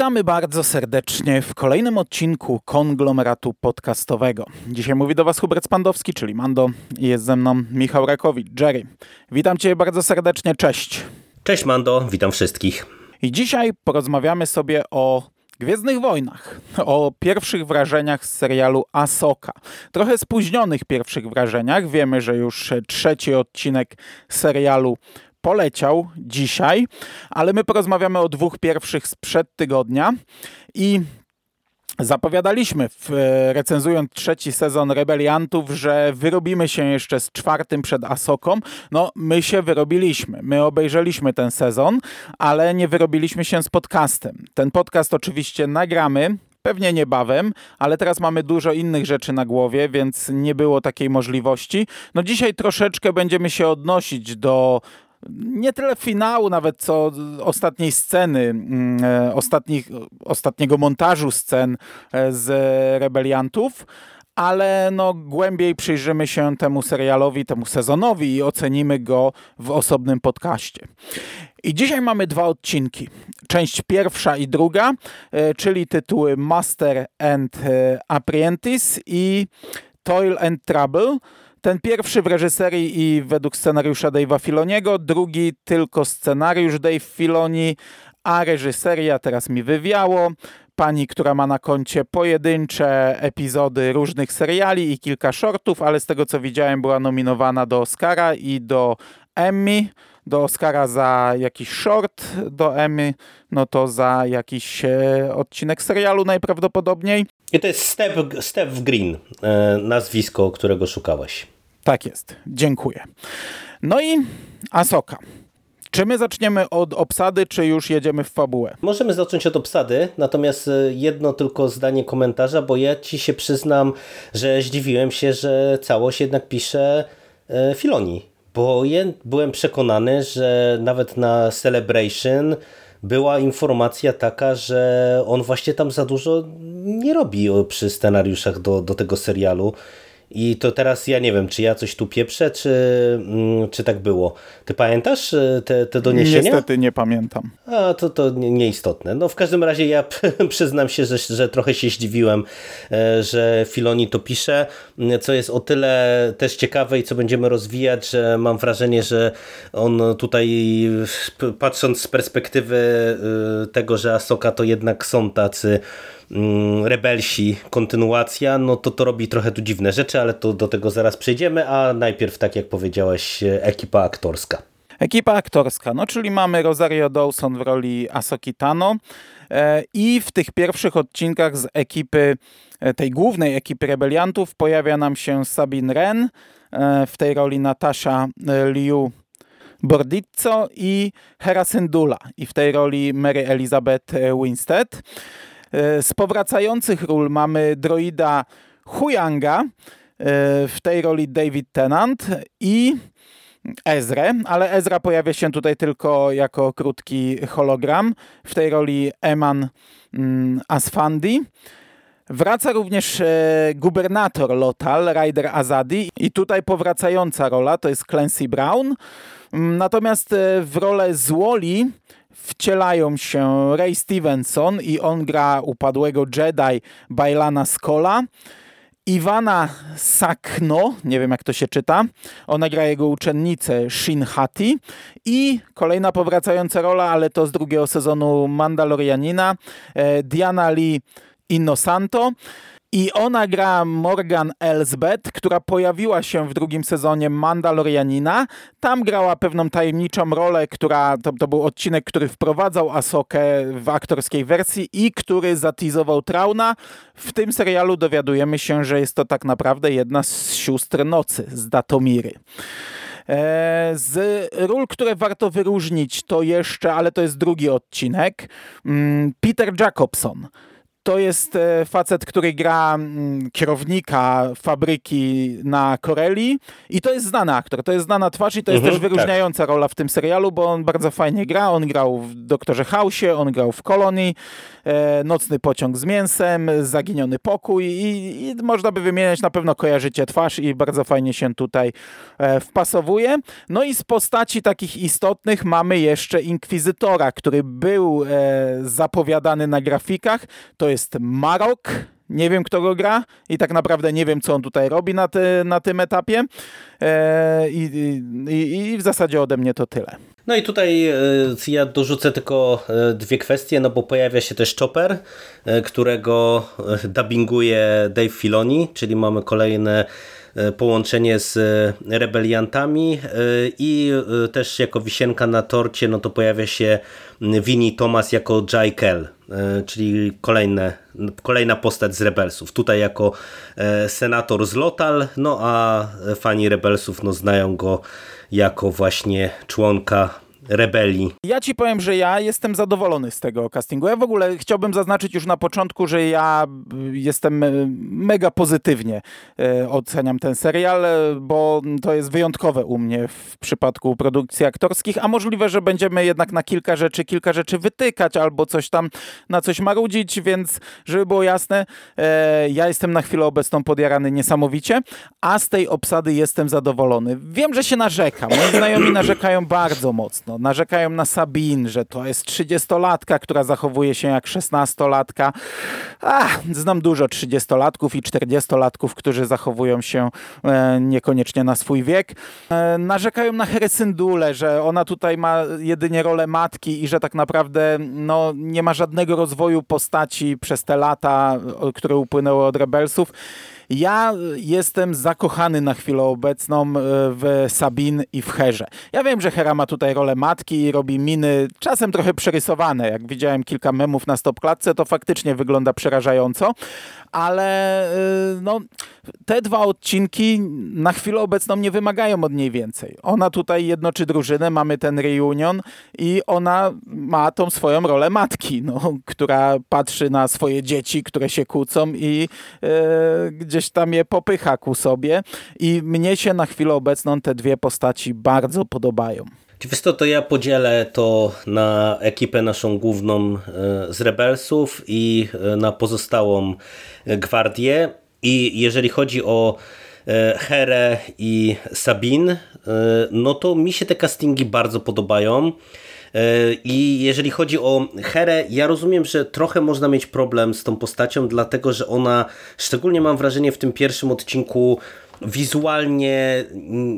Witamy bardzo serdecznie w kolejnym odcinku konglomeratu podcastowego. Dzisiaj mówi do Was Hubert Spandowski, czyli Mando, jest ze mną Michał Rakowicz, Jerry. Witam Cię bardzo serdecznie, cześć. Cześć Mando, witam wszystkich. I dzisiaj porozmawiamy sobie o Gwiezdnych Wojnach, o pierwszych wrażeniach z serialu Asoka. Trochę spóźnionych pierwszych wrażeniach. Wiemy, że już trzeci odcinek serialu poleciał dzisiaj, ale my porozmawiamy o dwóch pierwszych sprzed tygodnia i Zapowiadaliśmy, w, recenzując trzeci sezon Rebeliantów, że wyrobimy się jeszcze z czwartym przed Asoką. No, my się wyrobiliśmy. My obejrzeliśmy ten sezon, ale nie wyrobiliśmy się z podcastem. Ten podcast oczywiście nagramy, pewnie niebawem, ale teraz mamy dużo innych rzeczy na głowie, więc nie było takiej możliwości. No dzisiaj troszeczkę będziemy się odnosić do nie tyle finału nawet, co ostatniej sceny, mm, e, ostatnich, ostatniego montażu scen e, z rebeliantów, ale no głębiej przyjrzymy się temu serialowi, temu sezonowi i ocenimy go w osobnym podcaście. I dzisiaj mamy dwa odcinki. Część pierwsza i druga, e, czyli tytuły Master and Apprentice i Toil and Trouble. Ten pierwszy w reżyserii i według scenariusza Dave'a Filoniego, drugi tylko scenariusz Dave Filoni, a reżyseria teraz mi wywiało. Pani, która ma na koncie pojedyncze epizody różnych seriali i kilka shortów, ale z tego co widziałem była nominowana do Oscara i do Emmy do Oscara za jakiś short, do Emmy, no to za jakiś e, odcinek serialu najprawdopodobniej. I to jest Steve, Steve Green, e, nazwisko, którego szukałeś. Tak jest, dziękuję. No i Asoka. Czy my zaczniemy od obsady, czy już jedziemy w fabułę? Możemy zacząć od obsady, natomiast e, jedno tylko zdanie komentarza, bo ja ci się przyznam, że zdziwiłem się, że całość jednak pisze Filoni bo ja byłem przekonany, że nawet na Celebration była informacja taka, że on właśnie tam za dużo nie robi przy scenariuszach do, do tego serialu i to teraz ja nie wiem, czy ja coś tu pieprzę, czy, mm, czy tak było. Ty pamiętasz e, te, te doniesienia? Niestety nie pamiętam. A, to, to nieistotne. No w każdym razie ja przyznam się, że, że trochę się zdziwiłem, e, że Filoni to pisze, co jest o tyle też ciekawe i co będziemy rozwijać, że mam wrażenie, że on tutaj patrząc z perspektywy e, tego, że Asoka to jednak są tacy Mm, rebelsi, kontynuacja, no to to robi trochę tu dziwne rzeczy, ale to do tego zaraz przejdziemy, a najpierw, tak jak powiedziałaś, ekipa aktorska. Ekipa aktorska, no czyli mamy Rosario Dawson w roli Asoki Tano e, i w tych pierwszych odcinkach z ekipy, e, tej głównej ekipy rebeliantów pojawia nam się Sabine Wren, e, w tej roli Natasha Liu Bordizzo i Hera Syndula i w tej roli Mary Elizabeth Winstead. E, z powracających ról mamy droida Huyanga, e, w tej roli David Tennant i Ezrę, ale Ezra pojawia się tutaj tylko jako krótki hologram, w tej roli Eman mm, Asfandi. Wraca również e, gubernator Lotal, Ryder Azadi i tutaj powracająca rola to jest Clancy Brown. Mm, natomiast w rolę Złoli wcielają się Ray Stevenson i on gra upadłego Jedi Bailana Skola. Iwana Sakno, nie wiem jak to się czyta, ona gra jego uczennicę Shin Hati i kolejna powracająca rola, ale to z drugiego sezonu Mandalorianina, e, Diana Lee Innosanto. I ona gra Morgan Elsbeth, która pojawiła się w drugim sezonie Mandalorianina. Tam grała pewną tajemniczą rolę, która to, to był odcinek, który wprowadzał Asokę w aktorskiej wersji i który zatizował Trauna. W tym serialu dowiadujemy się, że jest to tak naprawdę jedna z sióstr nocy, z Datomiry. E, z ról, które warto wyróżnić, to jeszcze, ale to jest drugi odcinek, mm, Peter Jacobson to jest e, facet, który gra mm, kierownika fabryki na Corelli i to jest znany aktor, to jest znana twarz i to jest mhm, też wyróżniająca tak. rola w tym serialu, bo on bardzo fajnie gra, on grał w Doktorze House'ie, on grał w Kolonii, e, Nocny pociąg z mięsem, Zaginiony pokój i, i, można by wymieniać, na pewno kojarzycie twarz i bardzo fajnie się tutaj e, wpasowuje. No i z postaci takich istotnych mamy jeszcze Inkwizytora, który był e, zapowiadany na grafikach, to jest Marok, nie wiem, kto go gra i tak naprawdę nie wiem, co on tutaj robi na, ty, na tym etapie. E, i, i, I w zasadzie ode mnie to tyle. No i tutaj e, ja dorzucę tylko e, dwie kwestie, no bo pojawia się też Chopper, e, którego dubbinguje Dave Filoni, czyli mamy kolejne połączenie z rebeliantami i też jako wisienka na torcie no to pojawia się Winnie Thomas jako Jai Kell, czyli kolejne, kolejna postać z Rebelsów. Tutaj jako senator z Lotal, no a fani Rebelsów no znają go jako właśnie członka rebelii. Ja ci powiem, że ja jestem zadowolony z tego castingu. Ja w ogóle chciałbym zaznaczyć już na początku, że ja jestem e, mega pozytywnie e, oceniam ten serial, e, bo to jest wyjątkowe u mnie w przypadku produkcji aktorskich, a możliwe, że będziemy jednak na kilka rzeczy, kilka rzeczy wytykać albo coś tam na coś marudzić, więc żeby było jasne, ja jestem na chwilę obecną podjarany niesamowicie, a z tej obsady jestem zadowolony. Wiem, że się narzeka. Moi znajomi narzekają bardzo mocno narzekają na Sabin, że to jest 30-latka, która zachowuje się jak 16-latka. Ach, znam dużo 30-latków i 40-latków, którzy zachowują się e, niekoniecznie na swój wiek. E, narzekają na Heresyndule, że ona tutaj ma jedynie rolę matki i że tak naprawdę no, nie ma żadnego rozwoju postaci przez te lata, które upłynęły od Rebelsów. Ja jestem zakochany na chwilę obecną e, w Sabin i w Herze. Ja wiem, że Hera ma tutaj rolę matki i robi miny czasem trochę przerysowane. Jak widziałem kilka memów na stopklatce, to faktycznie wygląda przerażająco, ale y, no, te dwa odcinki na chwilę obecną nie wymagają od niej więcej. Ona tutaj jednoczy drużynę, mamy ten reunion i ona ma tą swoją rolę matki, no, która patrzy na swoje dzieci, które się kłócą i y, gdzieś tam je popycha ku sobie i mnie się na chwilę obecną te dwie postaci bardzo podobają. Wiesz to, to ja podzielę to na ekipę naszą główną e, z Rebelsów i e, na pozostałą gwardię. I jeżeli chodzi o e, Herę i Sabin, no to mi się te castingi bardzo podobają. I jeżeli chodzi o Herę, ja rozumiem, że trochę można mieć problem z tą postacią, dlatego że ona, szczególnie mam wrażenie w tym pierwszym odcinku, wizualnie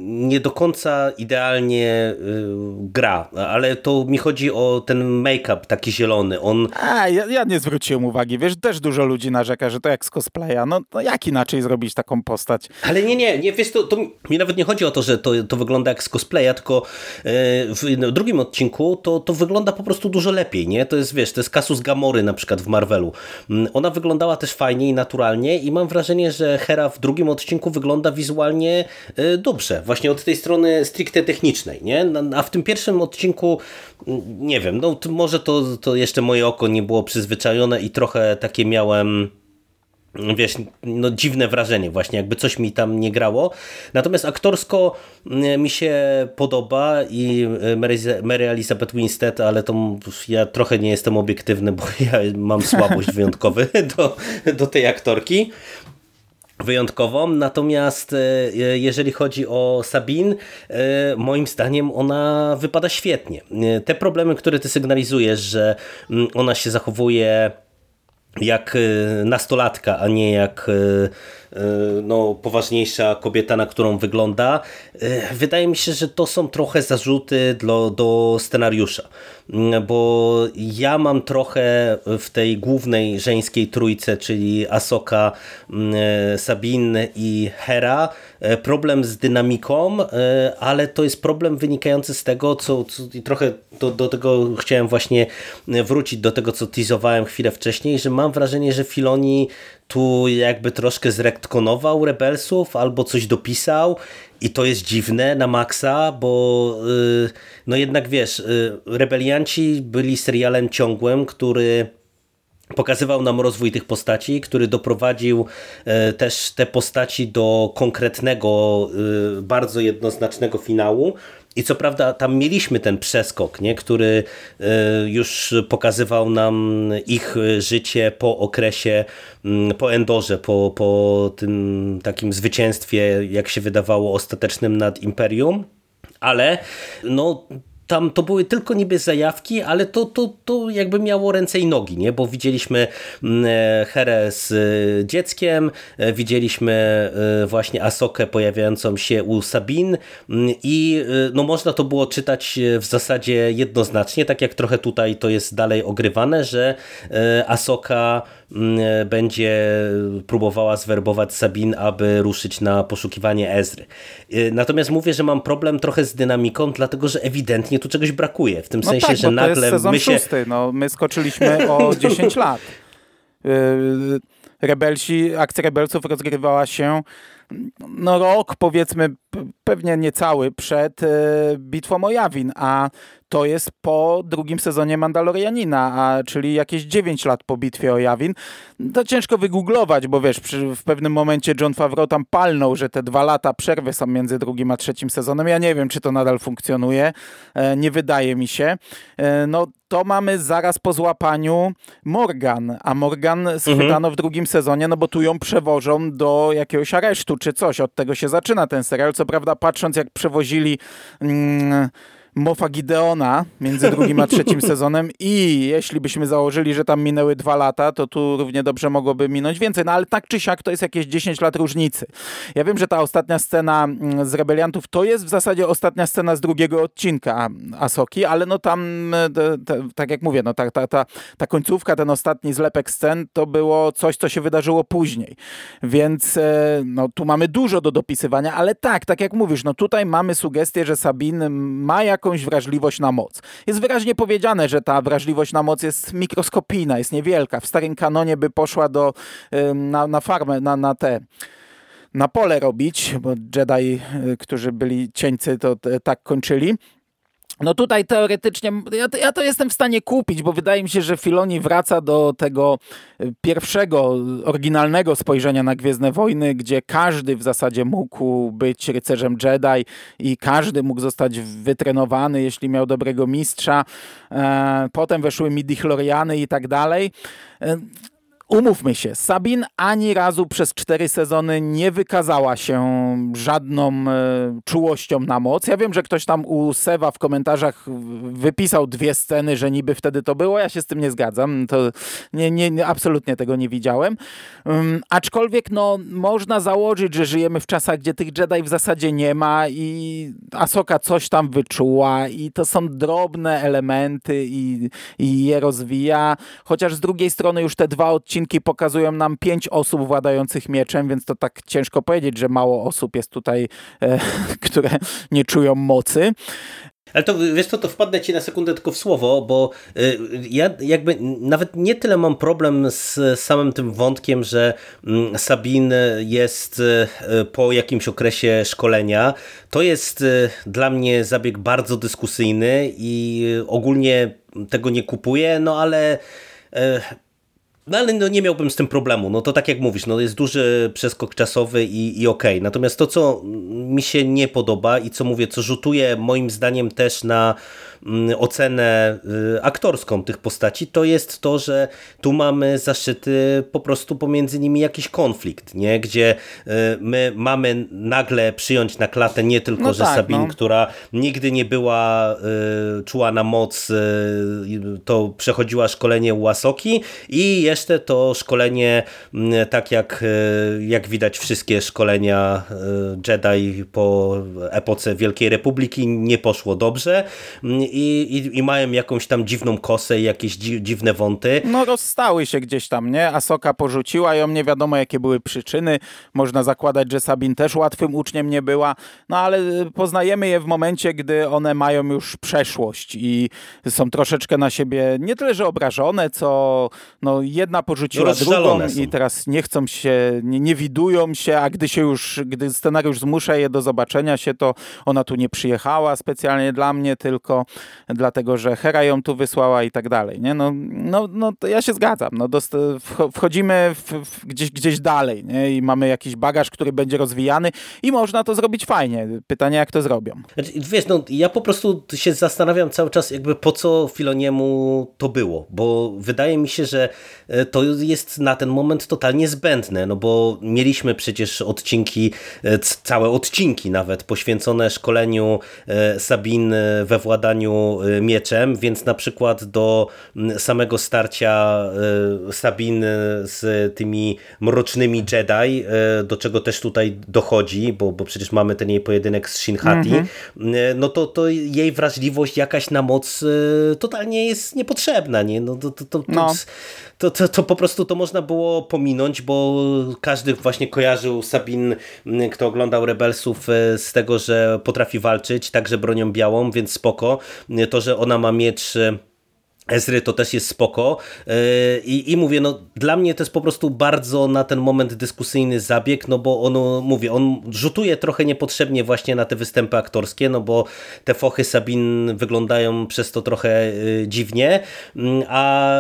nie do końca idealnie y, gra, ale to mi chodzi o ten make-up taki zielony. On... A, ja, ja, nie zwróciłem uwagi, wiesz, też dużo ludzi narzeka, że to jak z cosplaya, no, no jak inaczej zrobić taką postać? Ale nie, nie, nie wiesz, to, to mi nawet nie chodzi o to, że to, to wygląda jak z cosplaya, tylko y, w drugim odcinku to, to wygląda po prostu dużo lepiej, nie? To jest, wiesz, to jest Kasus Gamory na przykład w Marvelu. Mm, ona wyglądała też fajnie i naturalnie i mam wrażenie, że Hera w drugim odcinku wygląda wizualnie e, dobrze, właśnie od tej strony stricte technicznej, nie? A w tym pierwszym odcinku, nie wiem, no może to, to jeszcze moje oko nie było przyzwyczajone i trochę takie miałem wiesz, no dziwne wrażenie właśnie, jakby coś mi tam nie grało. Natomiast aktorsko mi się podoba i e, Mary, Mary Elizabeth Winstead, ale to ja trochę nie jestem obiektywny, bo ja mam słabość wyjątkowy do, do tej aktorki wyjątkową, natomiast e, jeżeli chodzi o Sabin, e, moim zdaniem ona wypada świetnie. E, te problemy, które ty sygnalizujesz, że mm, ona się zachowuje jak nastolatka, a nie jak no, poważniejsza kobieta, na którą wygląda. Wydaje mi się, że to są trochę zarzuty do, do scenariusza. Mm, bo ja mam trochę w tej głównej żeńskiej trójce, czyli Asoka, mm, Sabin i Hera, e, problem z dynamiką, e, ale to jest problem wynikający z tego, co, co trochę do, do tego chciałem właśnie wrócić, do tego, co teasowałem chwilę wcześniej, że mam wrażenie, że Filoni tu jakby troszkę zrektkonował Rebelsów albo coś dopisał i to jest dziwne na maksa, bo y, no jednak wiesz, y, Rebelianci byli serialem ciągłym, który pokazywał nam rozwój tych postaci, który doprowadził e, też te postaci do konkretnego, bardzo jednoznacznego finału. I co prawda tam mieliśmy ten przeskok, nie? który e, już pokazywał nam ich życie po okresie, mm, po Endorze, po, po tym takim zwycięstwie, jak się wydawało, ostatecznym nad Imperium. Ale no, tam to były tylko niby zajawki, ale to, to, to jakby miało ręce i nogi, nie? bo widzieliśmy mm, e, Herę z e, dzieckiem, e, widzieliśmy właśnie Asokę pojawiającą się u Sabin mm, i no można to było czytać w zasadzie jednoznacznie, tak jak trochę tutaj to jest dalej ogrywane, że Asoka będzie próbowała zwerbować Sabin, aby ruszyć na poszukiwanie Ezry. Natomiast mówię, że mam problem trochę z dynamiką, dlatego że ewidentnie tu czegoś brakuje. W tym no sensie, tak, że nagle to jest sezon my się... szósty, no, my skoczyliśmy o 10 lat. Y, rebelsi, akcja rebelców rozgrywała się no rok, powiedzmy, pewnie niecały przed e, bitwą o Jawin, a to jest po drugim sezonie Mandalorianina, a, czyli jakieś 9 lat po bitwie o Jawin. To ciężko wygooglować, bo wiesz, przy, w pewnym momencie John Favreau tam palnął, że te dwa lata przerwy są między drugim a trzecim sezonem. Ja nie wiem, czy to nadal funkcjonuje. E, nie wydaje mi się. E, no to mamy zaraz po złapaniu Morgan, a Morgan schwytano mhm. w drugim sezonie, no bo tu ją przewożą do jakiegoś aresztu czy coś. Od tego się zaczyna ten serial. Co prawda patrząc jak przewozili... Mm, Mofa Gideona między drugim a trzecim sezonem i jeśli byśmy założyli, że tam minęły dwa lata, to tu równie dobrze mogłoby minąć więcej, no ale tak czy siak to jest jakieś 10 lat różnicy. Ja wiem, że ta ostatnia scena mm, z Rebeliantów to jest w zasadzie ostatnia scena z drugiego odcinka Asoki, ale no tam, e, te, te, tak jak mówię, no ta, ta, ta, ta końcówka, ten ostatni zlepek scen, to było coś, co się wydarzyło później. Więc e, no tu mamy dużo do dopisywania, ale tak, tak jak mówisz, no tutaj mamy sugestię, że Sabin ma jak jakąś wrażliwość na moc. Jest wyraźnie powiedziane, że ta wrażliwość na moc jest mikroskopijna, jest niewielka. W starym kanonie by poszła do, na, na farmę, na, na te na pole robić, bo Jedi, y, którzy byli cieńcy, to tak kończyli. No tutaj teoretycznie, ja to, ja to, jestem w stanie kupić, bo wydaje mi się, że Filoni wraca do tego y, pierwszego, oryginalnego spojrzenia na Gwiezdne Wojny, gdzie każdy w zasadzie mógł być rycerzem Jedi i każdy mógł zostać wytrenowany, jeśli miał dobrego mistrza. E, potem weszły midi-chloriany i tak dalej. Umówmy się, Sabin ani razu przez cztery sezony nie wykazała się żadną e, czułością na moc. Ja wiem, że ktoś tam u Sewa w komentarzach wypisał dwie sceny, że niby wtedy to było. Ja się z tym nie zgadzam. To nie, nie, absolutnie tego nie widziałem. Um, aczkolwiek no, można założyć, że żyjemy w czasach, gdzie tych Jedi w zasadzie nie ma i Asoka coś tam wyczuła i to są drobne elementy i, i je rozwija. Chociaż z drugiej strony już te dwa odcinki odcinki pokazują nam pięć osób władających mieczem, więc to tak ciężko powiedzieć, że mało osób jest tutaj, e, które nie czują mocy. Ale to wiesz co, to wpadnę ci na sekundę tylko w słowo, bo y, ja jakby nawet nie tyle mam problem z samym tym wątkiem, że mm, Sabin jest y, po jakimś okresie szkolenia. To jest y, dla mnie zabieg bardzo dyskusyjny i ogólnie tego nie kupuję, no ale no ale no nie miałbym z tym problemu. No to tak jak mówisz, no jest duży przeskok czasowy i, i okej. Okay. Natomiast to, co mi się nie podoba i co mówię, co rzutuje moim zdaniem też na ocenę y, aktorską tych postaci, to jest to, że tu mamy zaszyty po prostu pomiędzy nimi jakiś konflikt, nie? gdzie y, my mamy nagle przyjąć na klatę nie tylko, no że tak, Sabine, no. która nigdy nie była y, czuła na moc, to przechodziła szkolenie u Asoki i jeszcze to szkolenie, mm, tak jak, jak widać wszystkie szkolenia Jedi po epoce Wielkiej Republiki nie poszło dobrze mm, i, i, i mają jakąś tam dziwną kosę i jakieś dzi, dziwne wąty. No rozstały się gdzieś tam, nie? Asoka porzuciła ją, nie wiadomo jakie były przyczyny. Można zakładać, że Sabin też łatwym uczniem nie była, no ale poznajemy je w momencie, gdy one mają już przeszłość i są troszeczkę na siebie nie tyle, że obrażone, co no, jedna porzuciła no, drugą są. i teraz nie chcą się, nie, nie widują się, a gdy się już, gdy scenariusz zmusza je do zobaczenia się, to ona tu nie przyjechała specjalnie dla mnie, tylko dlatego że Hera ją tu wysłała i tak dalej. Nie? No, no, no to ja się zgadzam. No, wchodzimy w, w gdzieś, gdzieś dalej nie? i mamy jakiś bagaż, który będzie rozwijany i można to zrobić fajnie. Pytanie, jak to zrobią. Znaczy, wiesz, no, ja po prostu się zastanawiam cały czas, jakby po co Filoniemu to było, bo wydaje mi się, że e, to jest na ten moment totalnie zbędne, no bo mieliśmy przecież odcinki, e, całe odcinki nawet poświęcone szkoleniu e, Sabin we władaniu mieczem, więc na przykład do samego starcia Sabin z tymi mrocznymi Jedi, do czego też tutaj dochodzi, bo, bo przecież mamy ten jej pojedynek z Shinhati, mm -hmm. no to, to jej wrażliwość jakaś na moc totalnie jest niepotrzebna, nie? No, to, to, to, no. To, to, to po prostu to można było pominąć, bo każdy właśnie kojarzył Sabin, kto oglądał Rebelsów z tego, że potrafi walczyć, także bronią białą, więc spoko. To, że ona ma miecz Ezry to też jest spoko. Yy, I, i mówię, no dla mnie to jest po prostu bardzo na ten moment dyskusyjny zabieg, no bo on, mówię, on rzutuje trochę niepotrzebnie właśnie na te występy aktorskie, no bo te fochy Sabin wyglądają przez to trochę yy, dziwnie, mm, a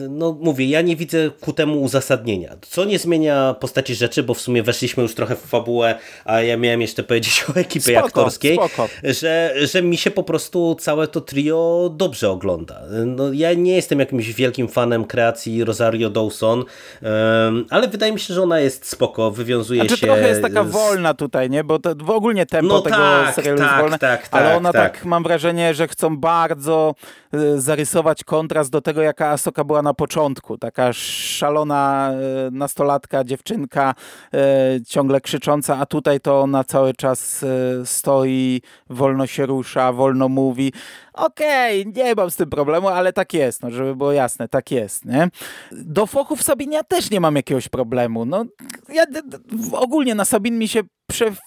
yy, no mówię, ja nie widzę ku temu uzasadnienia, co nie zmienia postaci rzeczy, bo w sumie weszliśmy już trochę w fabułę, a ja miałem jeszcze powiedzieć o ekipie spoko, aktorskiej, spoko. Że, że mi się po prostu całe to trio dobrze ogląda no, ja nie jestem jakimś wielkim fanem kreacji Rosario Dawson, ale wydaje mi się, że ona jest spoko, wywiązuje znaczy, się... trochę jest taka wolna tutaj, nie? Bo to, w ogóle tempo no, tego tak, serialu tak, jest wolne, tak, ale ona tak. tak. mam wrażenie, że chcą bardzo y, zarysować kontrast do tego, jaka Asoka była na początku. Taka szalona y, nastolatka, dziewczynka, y, ciągle krzycząca, a tutaj to ona cały czas stoi, wolno się rusza, wolno mówi okej, okay, nie mam z tym problemu, ale tak jest, no, żeby było jasne, tak jest, nie? Do fochów Sabinia też nie mam jakiegoś problemu, no, ja ogólnie na Sabin mi się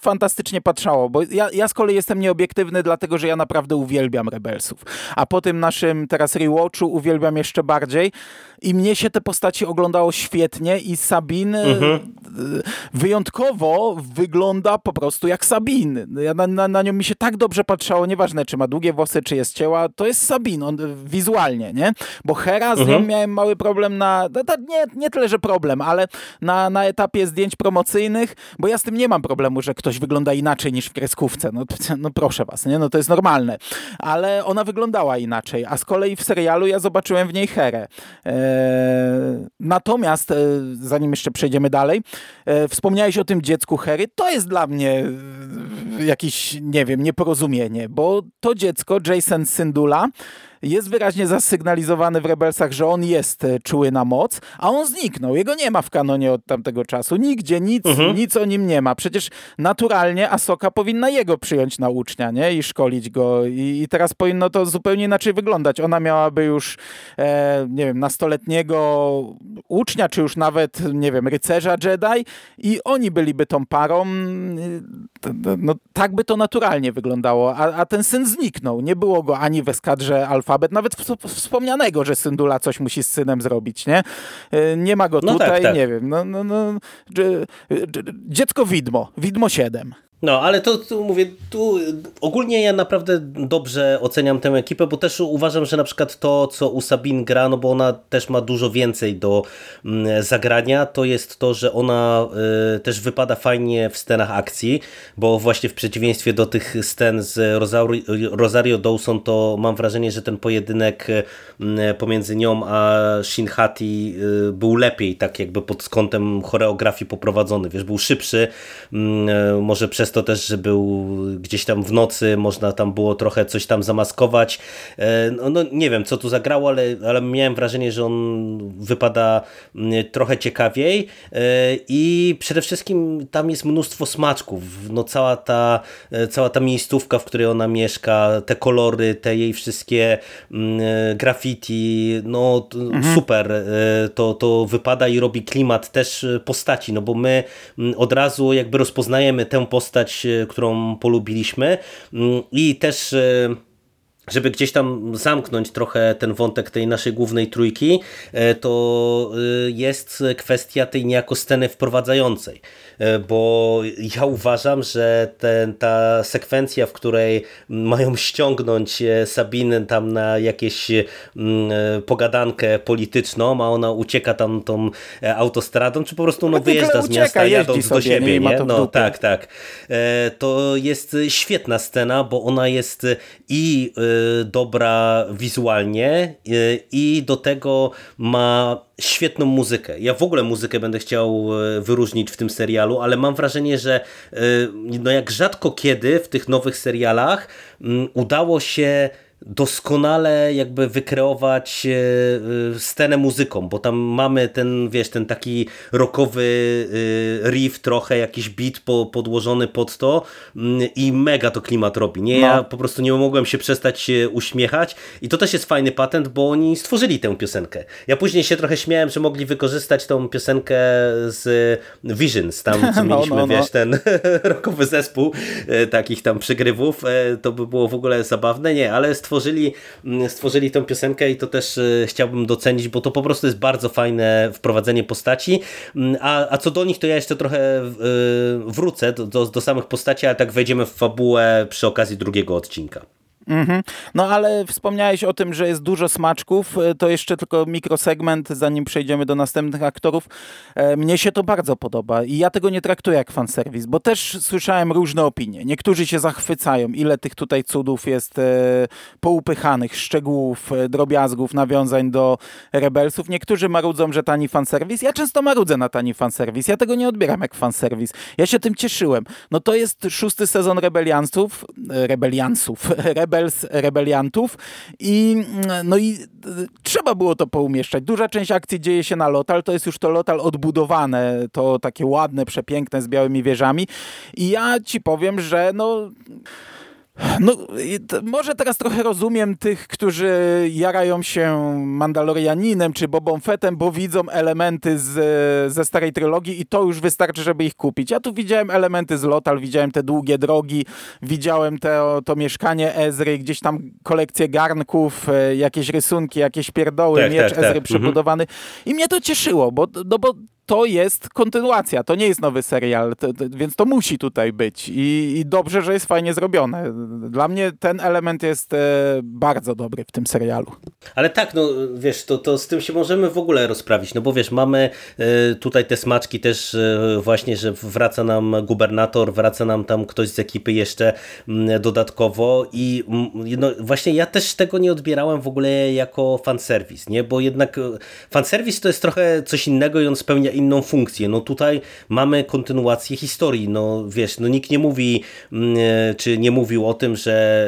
fantastycznie patrzało, bo ja, ja z kolei jestem nieobiektywny, dlatego że ja naprawdę uwielbiam Rebelsów. A po tym naszym teraz rewatchu uwielbiam jeszcze bardziej i mnie się te postaci oglądało świetnie i Sabin mhm. wyjątkowo wygląda po prostu jak Sabin. Ja na, na, na, nią mi się tak dobrze patrzało, nieważne czy ma długie włosy, czy jest cięła, to jest Sabin, on wizualnie, nie? Bo Hera z mhm. nią miałem mały problem na, nie, nie tyle, że problem, ale na, na etapie zdjęć promocyjnych, bo ja z tym nie mam problemu że ktoś wygląda inaczej niż w kreskówce. No, no proszę was, nie? No to jest normalne. Ale ona wyglądała inaczej, a z kolei w serialu ja zobaczyłem w niej Herę. E, natomiast, e, zanim jeszcze przejdziemy dalej, e, wspomniałeś o tym dziecku Hery. To jest dla mnie e, jakiś, nie wiem, nieporozumienie, bo to dziecko, Jason Syndula, jest wyraźnie zasygnalizowany w Rebelsach, że on jest e, czuły na moc, a on zniknął. Jego nie ma w kanonie od tamtego czasu. Nigdzie nic, mhm. nic o nim nie ma. Przecież naturalnie Asoka powinna jego przyjąć na ucznia, nie? I szkolić go. I, i teraz powinno to zupełnie inaczej wyglądać. Ona miałaby już, e, nie wiem, nastoletniego ucznia, czy już nawet, nie wiem, rycerza Jedi i oni byliby tą parą. No, tak by to naturalnie wyglądało. A, a ten syn zniknął. Nie było go ani w eskadrze Alfa alfabet, nawet wspomnianego, że Syndula coś musi z synem zrobić, nie? E, nie ma go no tutaj, tak, tak. nie wiem, no, no, no, dziecko widmo, widmo 7. No, ale to, tu mówię, tu ogólnie ja naprawdę dobrze oceniam tę ekipę, bo też uważam, że na przykład to, co u Sabin gra, no bo ona też ma dużo więcej do mm, zagrania, to jest to, że ona y, też wypada fajnie w scenach akcji, bo właśnie w przeciwieństwie do tych scen z Rosario, Rosario Dawson, to mam wrażenie, że ten pojedynek y, pomiędzy nią a Shinhati y, był lepiej, tak jakby pod kątem choreografii poprowadzony, wiesz, był szybszy, y, może przez przez to też, że był gdzieś tam w nocy, można tam było trochę coś tam zamaskować. E, no, no nie wiem, co tu zagrało, ale, ale miałem wrażenie, że on wypada mm, trochę ciekawiej e, i przede wszystkim tam jest mnóstwo smaczków. No cała ta, e, cała ta miejscówka, w której ona mieszka, te kolory, te jej wszystkie mm, graffiti, no mhm. super to, to wypada i robi klimat też postaci, no bo my mm, od razu jakby rozpoznajemy tę postać postać, e, którą polubiliśmy. Mm, i też e, żeby gdzieś tam zamknąć trochę ten wątek tej naszej głównej trójki, e, to jest kwestia tej niejako sceny wprowadzającej, bo ja uważam, że ten, ta sekwencja, w której mają ściągnąć Sabinę tam na jakieś pogadankę polityczną, a ona ucieka tam tą autostradą, czy po prostu no, wyjeżdża z miasta, jadąc do siebie, nie? No tak, tak. To jest świetna scena, bo ona jest i dobra wizualnie i do tego ma świetną muzykę. Ja w ogóle muzykę będę chciał wyróżnić w tym serialu, ale mam wrażenie, że y, no jak rzadko kiedy w tych nowych serialach mm, udało się doskonale jakby wykreować e, scenę muzyką, bo tam mamy ten, wiesz, ten taki rockowy e, riff trochę, jakiś beat po, podłożony pod to mm, i mega to klimat robi, nie? Ja no. po prostu nie mogłem się przestać uśmiechać i to też jest fajny patent, bo oni stworzyli tę piosenkę. Ja później się trochę śmiałem, że mogli wykorzystać tą piosenkę z Visions, tam co no, mieliśmy, no, no. wiesz, ten rockowy zespół e, takich tam przegrywów, to by było w ogóle zabawne, nie, ale stworzyli, mm, stworzyli tę piosenkę i to też e, chciałbym docenić, bo to po prostu jest bardzo fajne wprowadzenie postaci. Mm, a, a co do nich, to ja jeszcze trochę e, wrócę do, do, do samych postaci, ale tak wejdziemy w fabułę przy okazji drugiego odcinka. Mhm. No ale wspomniałeś o tym, że jest dużo smaczków, e, to jeszcze tylko mikrosegment, zanim przejdziemy do następnych aktorów. E, mnie się to bardzo podoba i ja tego nie traktuję jak fanserwis, bo też słyszałem różne opinie. Niektórzy się zachwycają, ile tych tutaj cudów jest e, poupychanych, szczegółów, drobiazgów, nawiązań do Rebelsów. Niektórzy marudzą, że tani fanserwis. Ja często marudzę na tani fanserwis. Ja tego nie odbieram jak fanserwis. Ja się tym cieszyłem. No to jest szósty sezon Rebeliansów, Rebeliansów, Rebel Rebels, rebeliantów. I no i trzeba było to poumieszczać. Duża część akcji dzieje się na Lotal, to jest już to Lotal odbudowane, to takie ładne, przepiękne z białymi wieżami. I ja ci powiem, że no no, może teraz trochę rozumiem tych, którzy jarają się Mandalorianinem czy Bobą Fettem, bo widzą elementy z, ze starej trylogii i to już wystarczy, żeby ich kupić. Ja tu widziałem elementy z Lotal, widziałem te długie drogi, widziałem te, to mieszkanie Ezry, gdzieś tam kolekcję garnków, e, jakieś rysunki, jakieś pierdoły, tak, miecz tak, Ezry tak. przebudowany mhm. i mnie to cieszyło, bo, no bo to jest kontynuacja, to nie jest nowy serial, to, to, więc to musi tutaj być I, I, dobrze, że jest fajnie zrobione. Dla mnie ten element jest e, bardzo dobry w tym serialu. Ale tak, no wiesz, to, to z tym się możemy w ogóle rozprawić, no bo wiesz, mamy e, tutaj te smaczki też e, właśnie, że wraca nam gubernator, wraca nam tam ktoś z ekipy jeszcze dodatkowo i no właśnie ja też tego nie odbierałem w ogóle jako fanserwis, nie, bo jednak e, fanserwis to jest trochę coś innego i on spełnia inną funkcję. No tutaj mamy kontynuację historii. No wiesz, no nikt nie mówi, mm, e, czy nie mówił o tym, że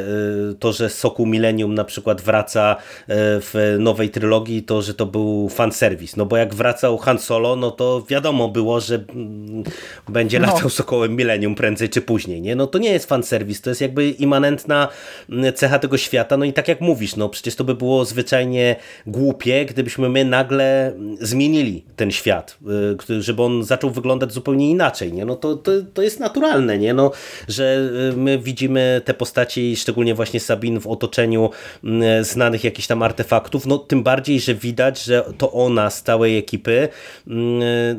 e, to, że Soku Millennium na przykład wraca e, w nowej trylogii, to, że to był fanserwis. No bo jak wracał Han Solo, no to wiadomo było, że mm, będzie no. latał Sokołem Millennium prędzej czy później. Nie? No to nie jest fanserwis, to jest jakby immanentna mm, cecha tego świata. No i tak jak mówisz, no przecież to by było zwyczajnie głupie, gdybyśmy my nagle zmienili ten świat żeby on zaczął wyglądać zupełnie inaczej, nie? No to, to, to jest naturalne, nie? No, że y, my widzimy te postaci, szczególnie właśnie Sabin w otoczeniu mm, znanych jakichś tam artefaktów, no tym bardziej, że widać, że to ona z całej ekipy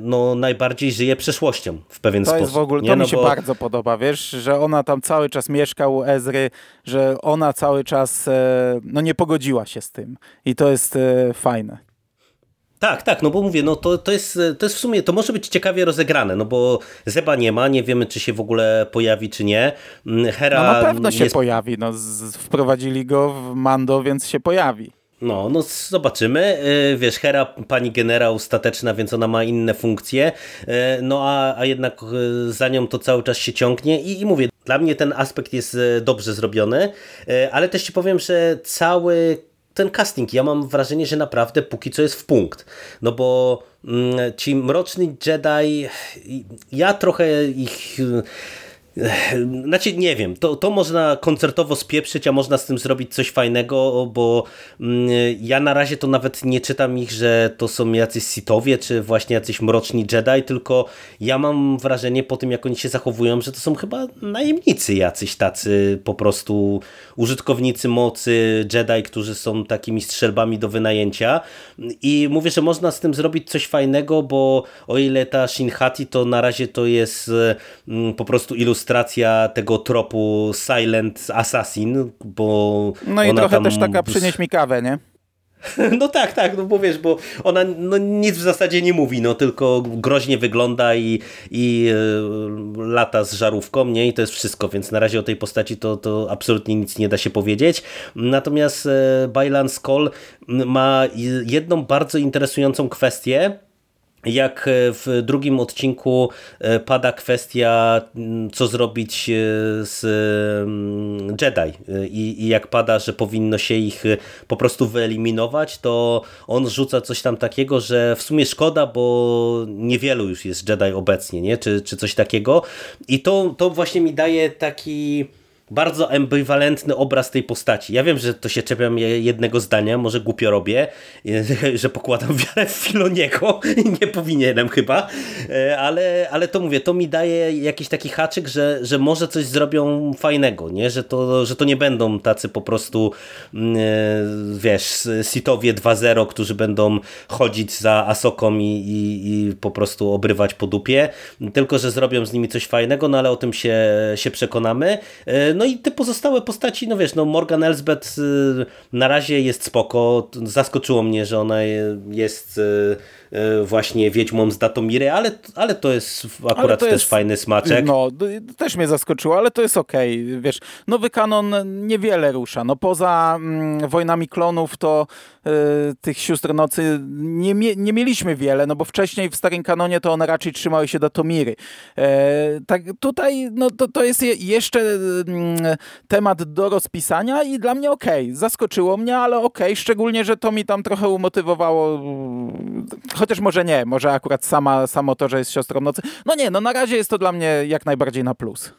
no najbardziej żyje przeszłością w pewien to sposób. Jest w ogóle, to nie? mi no się bo... bardzo podoba, wiesz, że ona tam cały czas mieszka u Ezry, że ona cały czas e, no nie pogodziła się z tym i to jest e, fajne. Tak, tak, no bo mówię, no to, to, jest, to jest w sumie, to może być ciekawie rozegrane, no bo Zeba nie ma, nie wiemy czy się w ogóle pojawi, czy nie. Mm, Hera no na pewno się jest... pojawi, no z, wprowadzili go w Mando, więc się pojawi. No, no zobaczymy. Y, wiesz, Hera, pani generał stateczna, więc ona ma inne funkcje, y, no a, a jednak y, za nią to cały czas się ciągnie i, i mówię, dla mnie ten aspekt jest dobrze zrobiony, ale też ci powiem, że cały ten casting, ja mam wrażenie, że naprawdę póki co jest w punkt. No bo mm, ci mroczni Jedi, ja trochę ich Znaczy nie wiem, to, to można koncertowo spieprzyć, a można z tym zrobić coś fajnego, bo mm, ja na razie to nawet nie czytam ich, że to są jacyś sitowie, czy właśnie jacyś mroczni Jedi, tylko ja mam wrażenie po tym, jak oni się zachowują, że to są chyba najemnicy jacyś tacy po prostu użytkownicy mocy Jedi, którzy są takimi strzelbami do wynajęcia. I mówię, że można z tym zrobić coś fajnego, bo o ile ta Shinhati to na razie to jest mm, po prostu ilustracja ilustracja tego tropu Silent Assassin, bo No i trochę tam... też taka przynieś mi kawę, nie? No tak, tak, no bo wiesz, bo ona no, nic w zasadzie nie mówi, no tylko groźnie wygląda i, i yy, lata z żarówką, nie? I to jest wszystko, więc na razie o tej postaci to, to absolutnie nic nie da się powiedzieć. Natomiast yy, Bailan Skoll ma jedną bardzo interesującą kwestię, jak e, w drugim odcinku e, pada kwestia, co zrobić e, z Jedi I, i jak pada, że powinno się ich po prostu wyeliminować, to on rzuca coś tam takiego, że w sumie szkoda, bo niewielu już jest Jedi obecnie, nie? Czy, czy coś takiego. I to, to właśnie mi daje taki bardzo ambiwalentny obraz tej postaci. Ja wiem, że to się czepiam jednego zdania, może głupio robię, że pokładam wiarę w Filoniego, nie powinienem chyba, e, ale, ale to mówię, to mi daje jakiś taki haczyk, że, że może coś zrobią fajnego, nie? Że, to, że to nie będą tacy po prostu mm, e, wiesz, sitowie 2.0, którzy będą chodzić za Asoką i, i, i po prostu obrywać po dupie, tylko że zrobią z nimi coś fajnego, no ale o tym się, się przekonamy. E, no no i te pozostałe postaci, no wiesz, no Morgan Elsbeth y, na razie jest spoko. Zaskoczyło mnie, że ona jest y, właśnie Wiedźmą z Datomiry, ale, ale to jest akurat to też jest, fajny smaczek. No, też mnie zaskoczyło, ale to jest okej. Okay. Wiesz, nowy kanon niewiele rusza. No poza mm, Wojnami Klonów to y, tych Sióstr Nocy nie, nie mieliśmy wiele, no bo wcześniej w starym kanonie to one raczej trzymały się Datomiry. E, tak tutaj, no to, to jest jeszcze mm, temat do rozpisania i dla mnie okej. Okay. Zaskoczyło mnie, ale okej. Okay. Szczególnie, że to mi tam trochę umotywowało. Chociaż może nie, może akurat sama, samo to, że jest siostrą nocy. No nie, no na razie jest to dla mnie jak najbardziej na plus.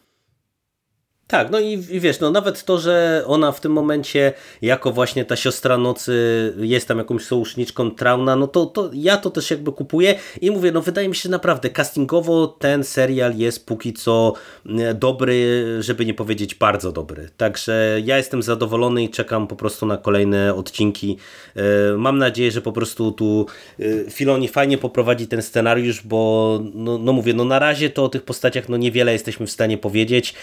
Tak, no i, i, wiesz, no nawet to, że ona w tym momencie jako właśnie ta siostra nocy jest tam jakąś sojuszniczką Trauna, no to, to ja to też jakby kupuję i mówię, no wydaje mi się naprawdę castingowo ten serial jest póki co mm, dobry, żeby nie powiedzieć bardzo dobry. Także ja jestem zadowolony i czekam po prostu na kolejne odcinki. E, mam nadzieję, że po prostu tu e, Filoni fajnie poprowadzi ten scenariusz, bo no, no mówię, no na razie to o tych postaciach no niewiele jesteśmy w stanie powiedzieć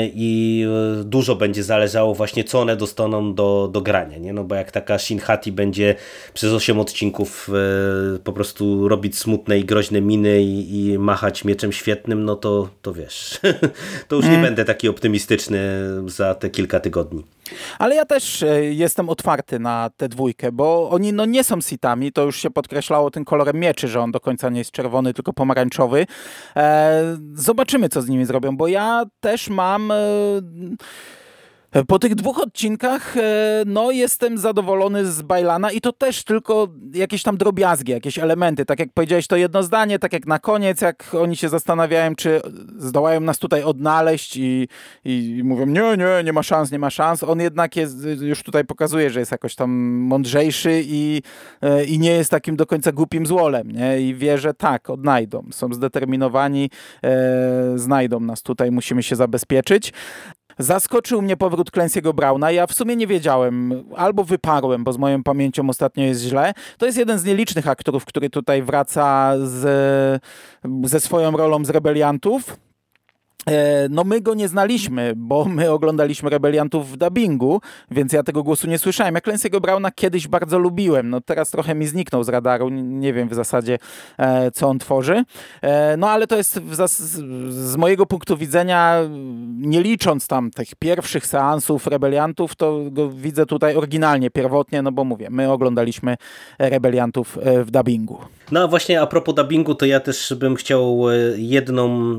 mm, i e, dużo będzie zależało właśnie co one dostaną do, do grania, nie? no bo jak taka Shinhati będzie przez 8 odcinków e, po prostu robić smutne i groźne miny i, i machać mieczem świetnym, no to, to wiesz, to już nie mm. będę taki optymistyczny za te kilka tygodni. Ale ja też e, jestem otwarty na tę dwójkę, bo oni no nie są sitami, to już się podkreślało tym kolorem mieczy, że on do końca nie jest czerwony, tylko pomarańczowy. E, zobaczymy, co z nimi zrobią, bo ja też mam... Po tych dwóch odcinkach e, no jestem zadowolony z Bajlana i to też tylko jakieś tam drobiazgi, jakieś elementy. Tak jak powiedziałeś to jedno zdanie, tak jak na koniec, jak oni się zastanawiają, czy zdołają nas tutaj odnaleźć i, i mówią nie, nie, nie ma szans, nie ma szans. On jednak jest, już tutaj pokazuje, że jest jakoś tam mądrzejszy i, e, i nie jest takim do końca głupim złolem. Nie? I wie, że tak, odnajdą. Są zdeterminowani, e, znajdą nas tutaj, musimy się zabezpieczyć. Zaskoczył mnie powrót Clancy'ego Browna. Ja w sumie nie wiedziałem, albo wyparłem, bo z moją pamięcią ostatnio jest źle. To jest jeden z nielicznych aktorów, który tutaj wraca z, ze swoją rolą z rebeliantów. E, no my go nie znaliśmy, bo my oglądaliśmy Rebeliantów w dubbingu, więc ja tego głosu nie słyszałem. Ja Clancy'ego Browna kiedyś bardzo lubiłem, no teraz trochę mi zniknął z radaru, nie wiem w zasadzie e, co on tworzy. E, no ale to jest z mojego punktu widzenia, nie licząc tam tych pierwszych seansów Rebeliantów, to go widzę tutaj oryginalnie, pierwotnie, no bo mówię, my oglądaliśmy Rebeliantów w dubbingu. No a właśnie a propos dubbingu, to ja też bym chciał jedną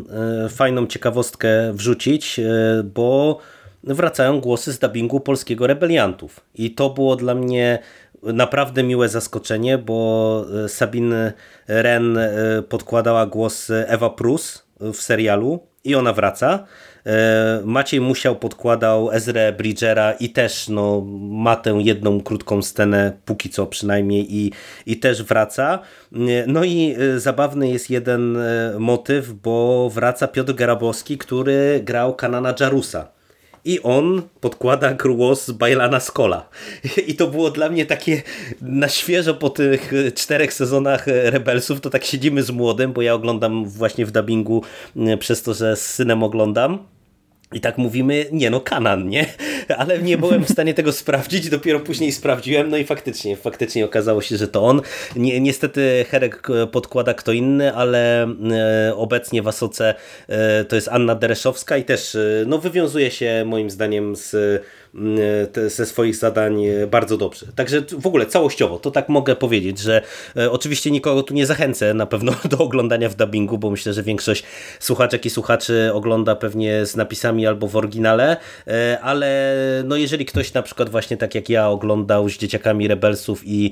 fajną ciekawostkę ciekawostkę wrzucić, e, bo wracają głosy z dubbingu polskiego Rebeliantów. I to było dla mnie naprawdę miłe zaskoczenie, bo Sabine Ren e, podkładała głos Ewa Prus w serialu i ona wraca. E, Maciej Musiał podkładał Ezra Bridgera i też no, ma tę jedną krótką scenę, póki co przynajmniej, i, i też wraca. E, no i e, zabawny jest jeden motyw, bo wraca Piotr Garabowski, który grał Kanana Jarusa i on podkłada głos Bajlana Skola. I to było dla mnie takie na świeżo po tych czterech sezonach Rebelsów, to tak siedzimy z młodym, bo ja oglądam właśnie w dubbingu przez to, że z synem oglądam. I tak mówimy, nie no, Kanan, nie? Ale nie byłem w stanie tego sprawdzić, dopiero później sprawdziłem, no i faktycznie, faktycznie okazało się, że to on. Ni niestety Herek podkłada kto inny, ale e, obecnie w Asoce e, to jest Anna Dereszowska i też e, no, wywiązuje się moim zdaniem z te, ze swoich zadań bardzo dobrze. Także w ogóle całościowo, to tak mogę powiedzieć, że e, oczywiście nikogo tu nie zachęcę na pewno do oglądania w dubbingu, bo myślę, że większość słuchaczek i słuchaczy ogląda pewnie z napisami albo w oryginale, e, ale no jeżeli ktoś na przykład właśnie tak jak ja oglądał z dzieciakami Rebelsów i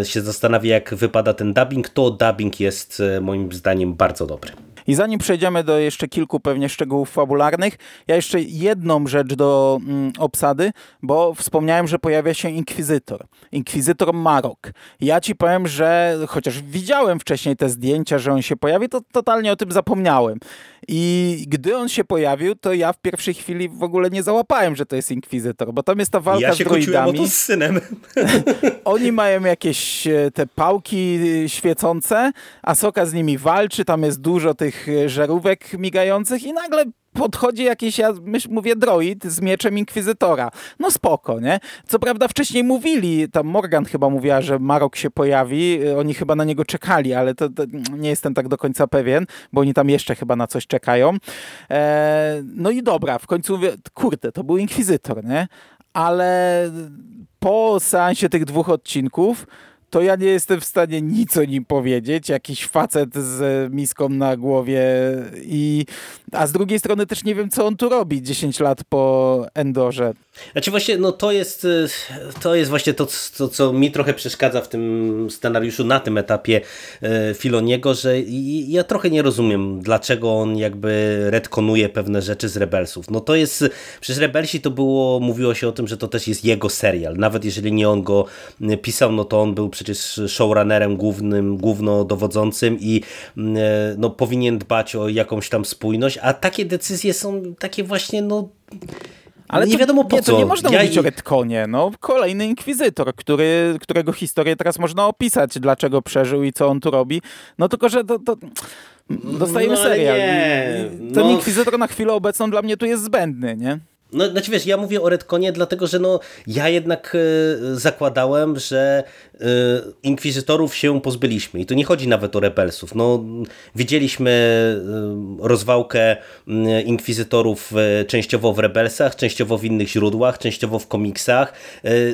e, się zastanawia jak wypada ten dubbing, to dubbing jest moim zdaniem bardzo dobry. I zanim przejdziemy do jeszcze kilku pewnie szczegółów fabularnych, ja jeszcze jedną rzecz do mm, obsady, bo wspomniałem, że pojawia się inkwizytor. Inkwizytor Marok. Ja ci powiem, że chociaż widziałem wcześniej te zdjęcia, że on się pojawi, to totalnie o tym zapomniałem. I gdy on się pojawił, to ja w pierwszej chwili w ogóle nie załapałem, że to jest inkwizytor, bo tam jest ta walka ja z droidami. Ja się z synem. Oni mają jakieś e, te pałki e, świecące, a Soka z nimi walczy, tam jest dużo tych e, żarówek migających i nagle podchodzi jakiś, ja myśl, mówię, droid z mieczem Inkwizytora. No spoko, nie? Co prawda wcześniej mówili, tam Morgan chyba mówiła, że Marok się pojawi, oni chyba na niego czekali, ale to, to nie jestem tak do końca pewien, bo oni tam jeszcze chyba na coś czekają. E, no i dobra, w końcu mówię, kurde, to był Inkwizytor, nie? Ale po seansie tych dwóch odcinków to ja nie jestem w stanie nic o nim powiedzieć. Jakiś facet z miską na głowie i a z drugiej strony też nie wiem, co on tu robi 10 lat po Endorze. Znaczy właśnie, no to jest, y, to jest właśnie to, to, co mi trochę przeszkadza w tym scenariuszu na tym etapie y, Filoniego, że ja trochę nie rozumiem, dlaczego on jakby retkonuje pewne rzeczy z Rebelsów. No to jest, przecież Rebelsi to było, mówiło się o tym, że to też jest jego serial. Nawet jeżeli nie on go y, pisał, no to on był przecież showrunnerem głównym, głównodowodzącym i no, powinien dbać o jakąś tam spójność, a takie decyzje są takie właśnie, no ale nie to, wiadomo po nie, co. To nie można ja mówić i... o Redkonie. No, kolejny inkwizytor, który, którego historię teraz można opisać, dlaczego przeżył i co on tu robi. No tylko, że to, to dostajemy no, serial. Nie. Ten no... inkwizytor na chwilę obecną dla mnie tu jest zbędny, nie? No, znaczy wiesz, ja mówię o Redconie dlatego, że no, ja jednak y, zakładałem, że y, inkwizytorów się pozbyliśmy i to nie chodzi nawet o rebelsów. No, widzieliśmy y, rozwałkę inkwizytorów częściowo w rebelsach, częściowo w innych źródłach, częściowo w komiksach.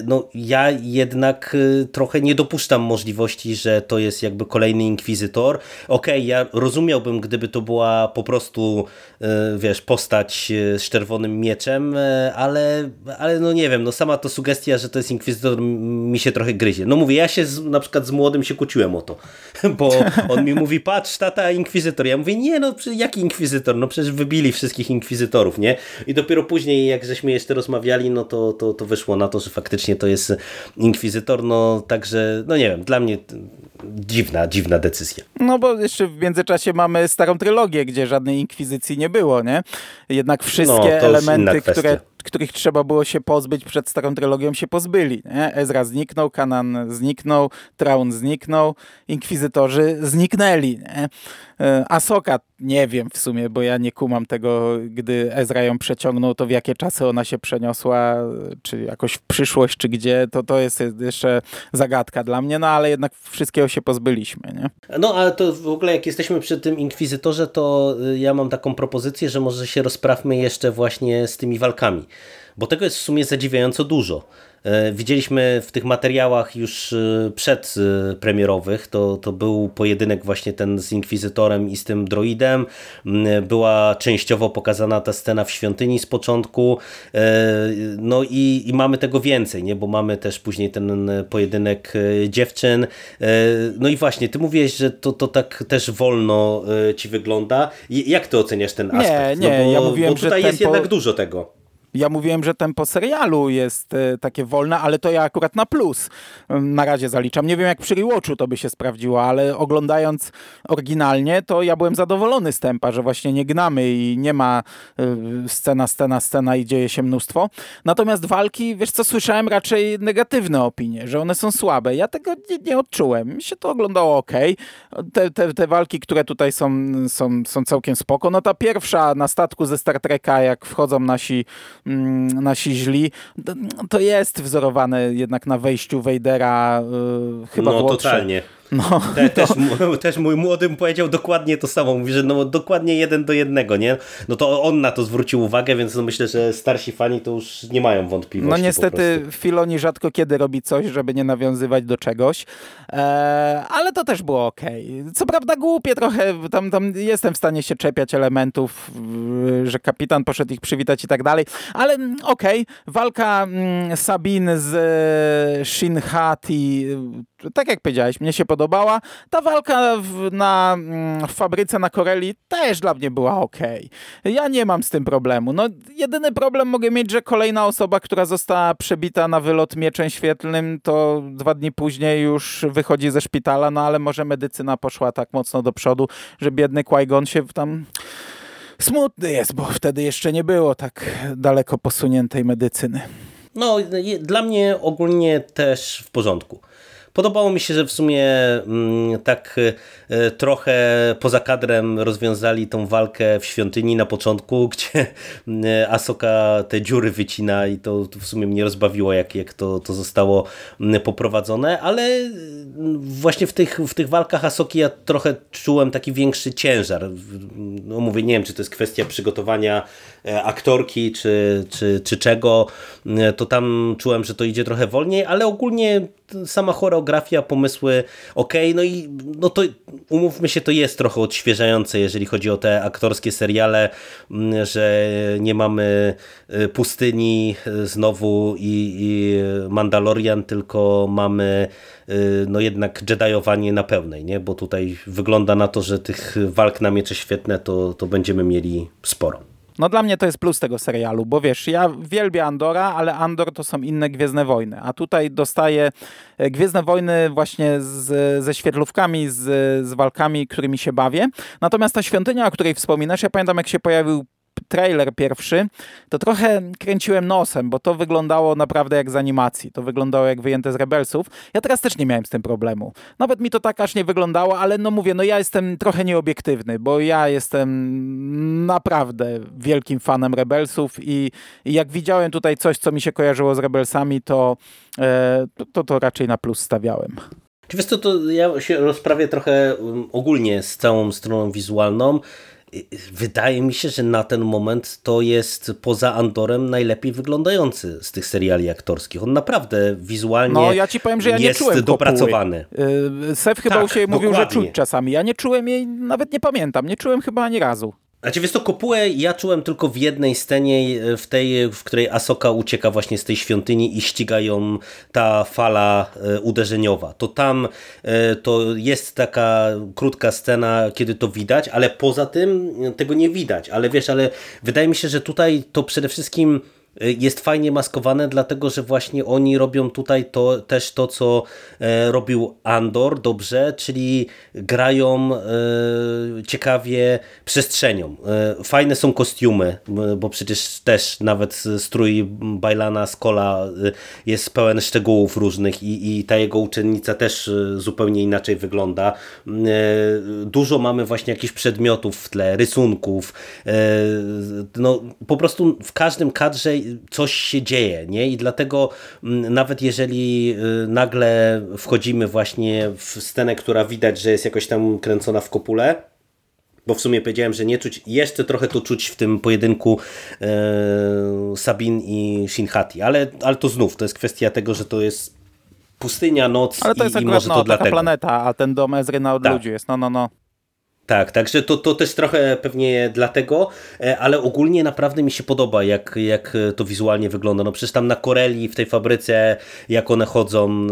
No, ja jednak trochę nie dopuszczam możliwości, że to jest jakby kolejny inkwizytor. Okej, okay, ja rozumiałbym, gdyby to była po prostu, wiesz, postać z czerwonym mieczem, E, ale, ale no nie wiem, no sama to sugestia, że to jest Inkwizytor mi się trochę gryzie. No mówię, ja się z, na przykład z młodym się kłóciłem o to, bo on mi mówi, patrz, tata Inkwizytor. Ja mówię, nie no, jaki Inkwizytor? No przecież wybili wszystkich Inkwizytorów, nie? I dopiero później, jak żeśmy jeszcze rozmawiali, no to, to, to wyszło na to, że faktycznie to jest Inkwizytor, no także, no nie wiem, dla mnie dziwna, dziwna decyzja. No bo jeszcze w międzyczasie mamy starą trylogię, gdzie żadnej inkwizycji nie było, nie? Jednak wszystkie no, elementy, które których trzeba było się pozbyć przed starą trylogią, się pozbyli. Nie? Ezra zniknął, Kanan zniknął, Traun zniknął, Inkwizytorzy zniknęli. Nie? E, Asoka nie wiem w sumie, bo ja nie kumam tego, gdy Ezra ją przeciągnął, to w jakie czasy ona się przeniosła, czy jakoś w przyszłość, czy gdzie, to to jest jeszcze zagadka dla mnie, no ale jednak wszystkiego się pozbyliśmy. Nie? No ale to w ogóle jak jesteśmy przy tym Inkwizytorze, to y, ja mam taką propozycję, że może się rozprawmy jeszcze właśnie z tymi walkami bo tego jest w sumie zadziwiająco dużo. E, widzieliśmy w tych materiałach już e, przedpremierowych, to, to był pojedynek właśnie ten z Inkwizytorem i z tym droidem. Mm, była częściowo pokazana ta scena w świątyni z początku. E, no i, i mamy tego więcej, nie? bo mamy też później ten pojedynek dziewczyn. No i właśnie, ty mówiłeś, że to, to tak też wolno ci wygląda. Jak ty oceniasz ten aspekt? Nie, nie, no bo, ja mówiłem, bo tutaj że jest tempo... jednak dużo tego. Ja mówiłem, że tempo serialu jest e, takie wolne, ale to ja akurat na plus na razie zaliczam. Nie wiem, jak przy Rewatchu to by się sprawdziło, ale oglądając oryginalnie, to ja byłem zadowolony z tempa, że właśnie nie gnamy i nie ma e, scena, scena, scena i dzieje się mnóstwo. Natomiast walki, wiesz co, słyszałem raczej negatywne opinie, że one są słabe. Ja tego nie, nie odczułem. Mi się to oglądało ok. Te, te, te walki, które tutaj są, są, są całkiem spoko. No ta pierwsza na statku ze Star Treka, jak wchodzą nasi Mm, nasi źli, to jest wzorowane jednak na wejściu Wejdera yy, chyba No totalnie. No, Te, też, też mój młody powiedział dokładnie to samo. Mówi, że no dokładnie jeden do jednego, nie? No to on na to zwrócił uwagę, więc no myślę, że starsi fani to już nie mają wątpliwości. No niestety Filoni rzadko kiedy robi coś, żeby nie nawiązywać do czegoś, eee, ale to też było ok. Co prawda głupie trochę, tam, tam jestem w stanie się czepiać elementów, że kapitan poszedł ich przywitać i tak dalej, ale ok, walka mm, Sabin z e, Shin Hati, tak jak powiedziałeś, mnie się podobała. Ta walka w, na, mm, w fabryce na Koreli też dla mnie była ok. Ja nie mam z tym problemu. No, jedyny problem mogę mieć, że kolejna osoba, która została przebita na wylot mieczem świetlnym, to dwa dni później już wychodzi ze szpitala, no ale może medycyna poszła tak mocno do przodu, że biedny Qui-Gon się tam smutny jest, bo wtedy jeszcze nie było tak daleko posuniętej medycyny. No, dla mnie ogólnie też w porządku. Podobało mi się, że w sumie mm, tak e, trochę poza kadrem rozwiązali tą walkę w świątyni na początku, gdzie mm, Asoka te dziury wycina i to, w sumie mnie rozbawiło, jak, jak to, to zostało mm, poprowadzone, ale właśnie w tych, w tych walkach Asoki ja trochę czułem taki większy ciężar. No mówię, nie wiem, czy to jest kwestia przygotowania e, aktorki, czy, czy, czy czego, to tam czułem, że to idzie trochę wolniej, ale ogólnie sama choreografia, pomysły ok, no i no to umówmy się, to jest trochę odświeżające, jeżeli chodzi o te aktorskie seriale, mm, że nie mamy y, pustyni y, znowu i, i Mandalorian, tylko mamy y, no jednak Jediowanie na pełnej, nie? bo tutaj wygląda na to, że tych walk na miecze świetne to, to będziemy mieli sporo. No dla mnie to jest plus tego serialu, bo wiesz, ja wielbię Andora, ale Andor to są inne Gwiezdne Wojny, a tutaj dostaję e, Gwiezdne Wojny właśnie z, ze świetlówkami, z, z walkami, którymi się bawię. Natomiast ta świątynia, o której wspominasz, ja pamiętam jak się pojawił trailer pierwszy, to trochę kręciłem nosem, bo to wyglądało naprawdę jak z animacji. To wyglądało jak wyjęte z Rebelsów. Ja teraz też nie miałem z tym problemu. Nawet mi to tak aż nie wyglądało, ale no mówię, no ja jestem trochę nieobiektywny, bo ja jestem naprawdę wielkim fanem Rebelsów i, i jak widziałem tutaj coś, co mi się kojarzyło z Rebelsami, to, e, to, to, raczej na plus stawiałem. Wiesz co, to ja się rozprawię trochę um, ogólnie z całą stroną wizualną wydaje mi się, że na ten moment to jest poza Andorem najlepiej wyglądający z tych seriali aktorskich. On naprawdę wizualnie no, ja ci powiem, że ja nie czułem dopracowany. Yy, Sef chyba tak, u siebie mówił, że czuć czasami. Ja nie czułem jej, nawet nie pamiętam, nie czułem chyba ani razu. Znaczy wiesz to kopułę ja czułem tylko w jednej scenie, w tej, w której Asoka ucieka właśnie z tej świątyni i ściga ją ta fala e, uderzeniowa. To tam e, to jest taka krótka scena, kiedy to widać, ale poza tym tego nie widać. Ale wiesz, ale wydaje mi się, że tutaj to przede wszystkim jest fajnie maskowane, dlatego że właśnie oni robią tutaj to, też to, co e, robił Andor dobrze, czyli grają e, ciekawie przestrzenią. E, fajne są kostiumy, bo przecież też nawet strój Bajlana Skola jest pełen szczegółów różnych i, i ta jego uczennica też zupełnie inaczej wygląda. Dużo mamy właśnie jakichś przedmiotów w tle, rysunków. No, po prostu w każdym kadrze coś się dzieje, nie? I dlatego mm, nawet jeżeli y, nagle wchodzimy właśnie w scenę, która widać, że jest jakoś tam kręcona w kopule, bo w sumie powiedziałem, że nie czuć, jeszcze trochę to czuć w tym pojedynku e, Sabin i Shinhati, ale, ale to znów, to jest kwestia tego, że to jest pustynia, noc ale to jest i, akurat, i może no, to dlatego. planeta, a ten dom Ezry na odludziu tak. jest, no, no, no. Tak, także to, to też trochę pewnie dlatego, e, ale ogólnie naprawdę mi się podoba, jak, jak to wizualnie wygląda. No przecież tam na Koreli, w tej fabryce, jak one chodzą,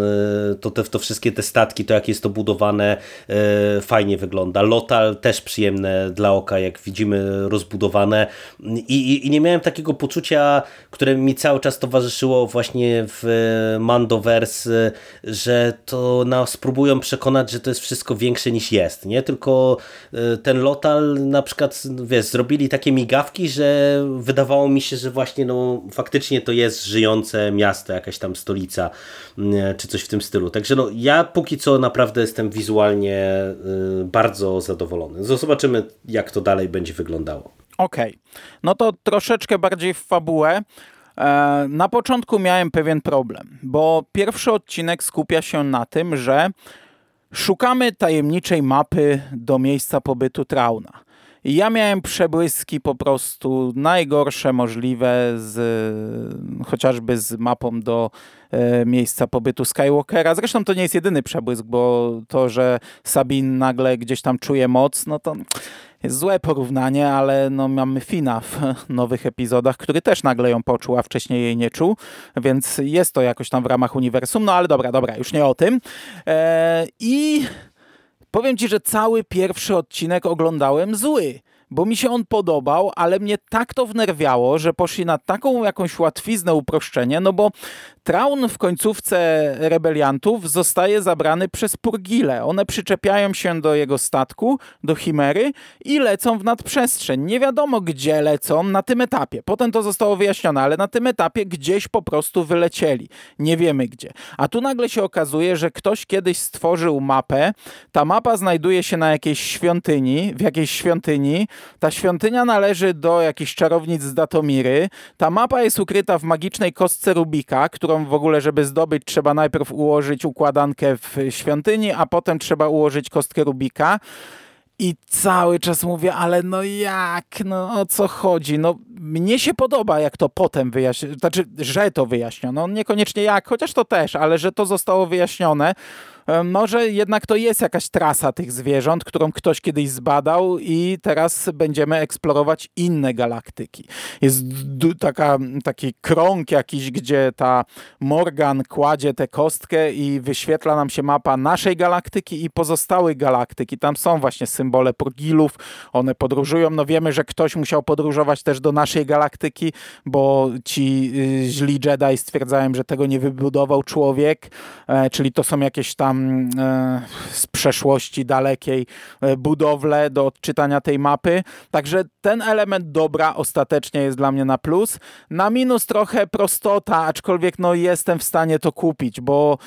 e, to, te, to wszystkie te statki, to jak jest to budowane, e, fajnie wygląda. Lotal też przyjemne dla oka, jak widzimy rozbudowane. I, i, i nie miałem takiego poczucia, które mi cały czas towarzyszyło właśnie w Mandoverse, że to nas próbują przekonać, że to jest wszystko większe niż jest, nie? Tylko ten Lotal na przykład, wiesz, zrobili takie migawki, że wydawało mi się, że właśnie no faktycznie to jest żyjące miasto, jakaś tam stolica, y, czy coś w tym stylu. Także no ja póki co naprawdę jestem wizualnie y, bardzo zadowolony. Zobaczymy jak to dalej będzie wyglądało. Okej, okay. no to troszeczkę bardziej w fabułę. E, na początku miałem pewien problem, bo pierwszy odcinek skupia się na tym, że Szukamy tajemniczej mapy do miejsca pobytu Trauna. Ja miałem przebłyski po prostu najgorsze możliwe z chociażby z mapą do e, miejsca pobytu Skywalkera. Zresztą to nie jest jedyny przebłysk, bo to, że Sabin nagle gdzieś tam czuje moc, no to złe porównanie, ale no mamy Fina w nowych epizodach, który też nagle ją poczuł, a wcześniej jej nie czuł, więc jest to jakoś tam w ramach uniwersum, no ale dobra, dobra, już nie o tym. Eee, I powiem Ci, że cały pierwszy odcinek oglądałem zły bo mi się on podobał, ale mnie tak to wnerwiało, że poszli na taką jakąś łatwiznę, uproszczenie, no bo Traun w końcówce rebeliantów zostaje zabrany przez Purgile. One przyczepiają się do jego statku, do Chimery i lecą w nadprzestrzeń. Nie wiadomo gdzie lecą na tym etapie. Potem to zostało wyjaśnione, ale na tym etapie gdzieś po prostu wylecieli. Nie wiemy gdzie. A tu nagle się okazuje, że ktoś kiedyś stworzył mapę. Ta mapa znajduje się na jakiejś świątyni, w jakiejś świątyni. Ta świątynia należy do jakichś czarownic z Datomiry. Ta mapa jest ukryta w magicznej kostce Rubika, którą w ogóle, żeby zdobyć, trzeba najpierw ułożyć układankę w świątyni, a potem trzeba ułożyć kostkę Rubika. I cały czas mówię, ale no jak, no o co chodzi? No mnie się podoba, jak to potem wyjaśniono, znaczy, że to wyjaśniono, niekoniecznie jak, chociaż to też, ale że to zostało wyjaśnione, może jednak to jest jakaś trasa tych zwierząt, którą ktoś kiedyś zbadał i teraz będziemy eksplorować inne galaktyki. Jest taka, taki krąg jakiś, gdzie ta Morgan kładzie tę kostkę i wyświetla nam się mapa naszej galaktyki i pozostałych galaktyk. I tam są właśnie symbole porgilów, one podróżują. No wiemy, że ktoś musiał podróżować też do naszej galaktyki, bo ci y, źli Jedi stwierdzają, że tego nie wybudował człowiek, e, czyli to są jakieś tam E, z przeszłości dalekiej e, budowlę do odczytania tej mapy. Także ten element dobra ostatecznie jest dla mnie na plus. Na minus trochę prostota, aczkolwiek no jestem w stanie to kupić, bo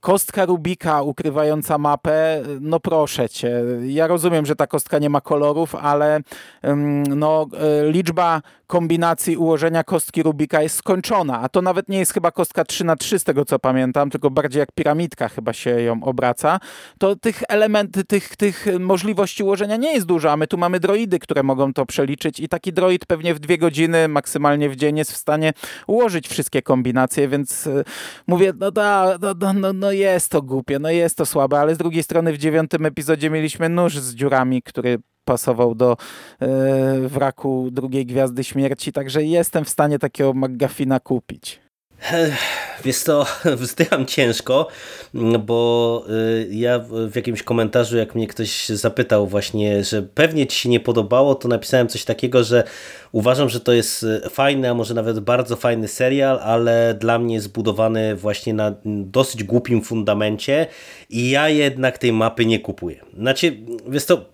kostka Rubika ukrywająca mapę, no proszę cię. Ja rozumiem, że ta kostka nie ma kolorów, ale no, e, liczba kombinacji ułożenia kostki Rubika jest skończona, a to nawet nie jest chyba kostka 3 na 3 z tego co pamiętam, tylko bardziej jak piramidka chyba się ją obraca, to tych elementów, tych, tych możliwości ułożenia nie jest dużo, a my tu mamy droidy, które mogą to przeliczyć i taki droid pewnie w dwie godziny, maksymalnie w dzień jest w stanie ułożyć wszystkie kombinacje, więc e, mówię, no, da, no, no, no, no jest to głupie, no jest to słabe, ale z drugiej strony w dziewiątym epizodzie mieliśmy nóż z dziurami, który pasował do e, wraku drugiej Gwiazdy Śmierci, także jestem w stanie takiego McGuffina kupić. Wiesz to wzdycham ciężko, bo y, ja w jakimś komentarzu, jak mnie ktoś zapytał właśnie, że pewnie ci się nie podobało, to napisałem coś takiego, że uważam, że to jest y, fajny, a może nawet bardzo fajny serial, ale dla mnie zbudowany właśnie na dosyć głupim fundamencie i ja jednak tej mapy nie kupuję. Znaczy, wiesz to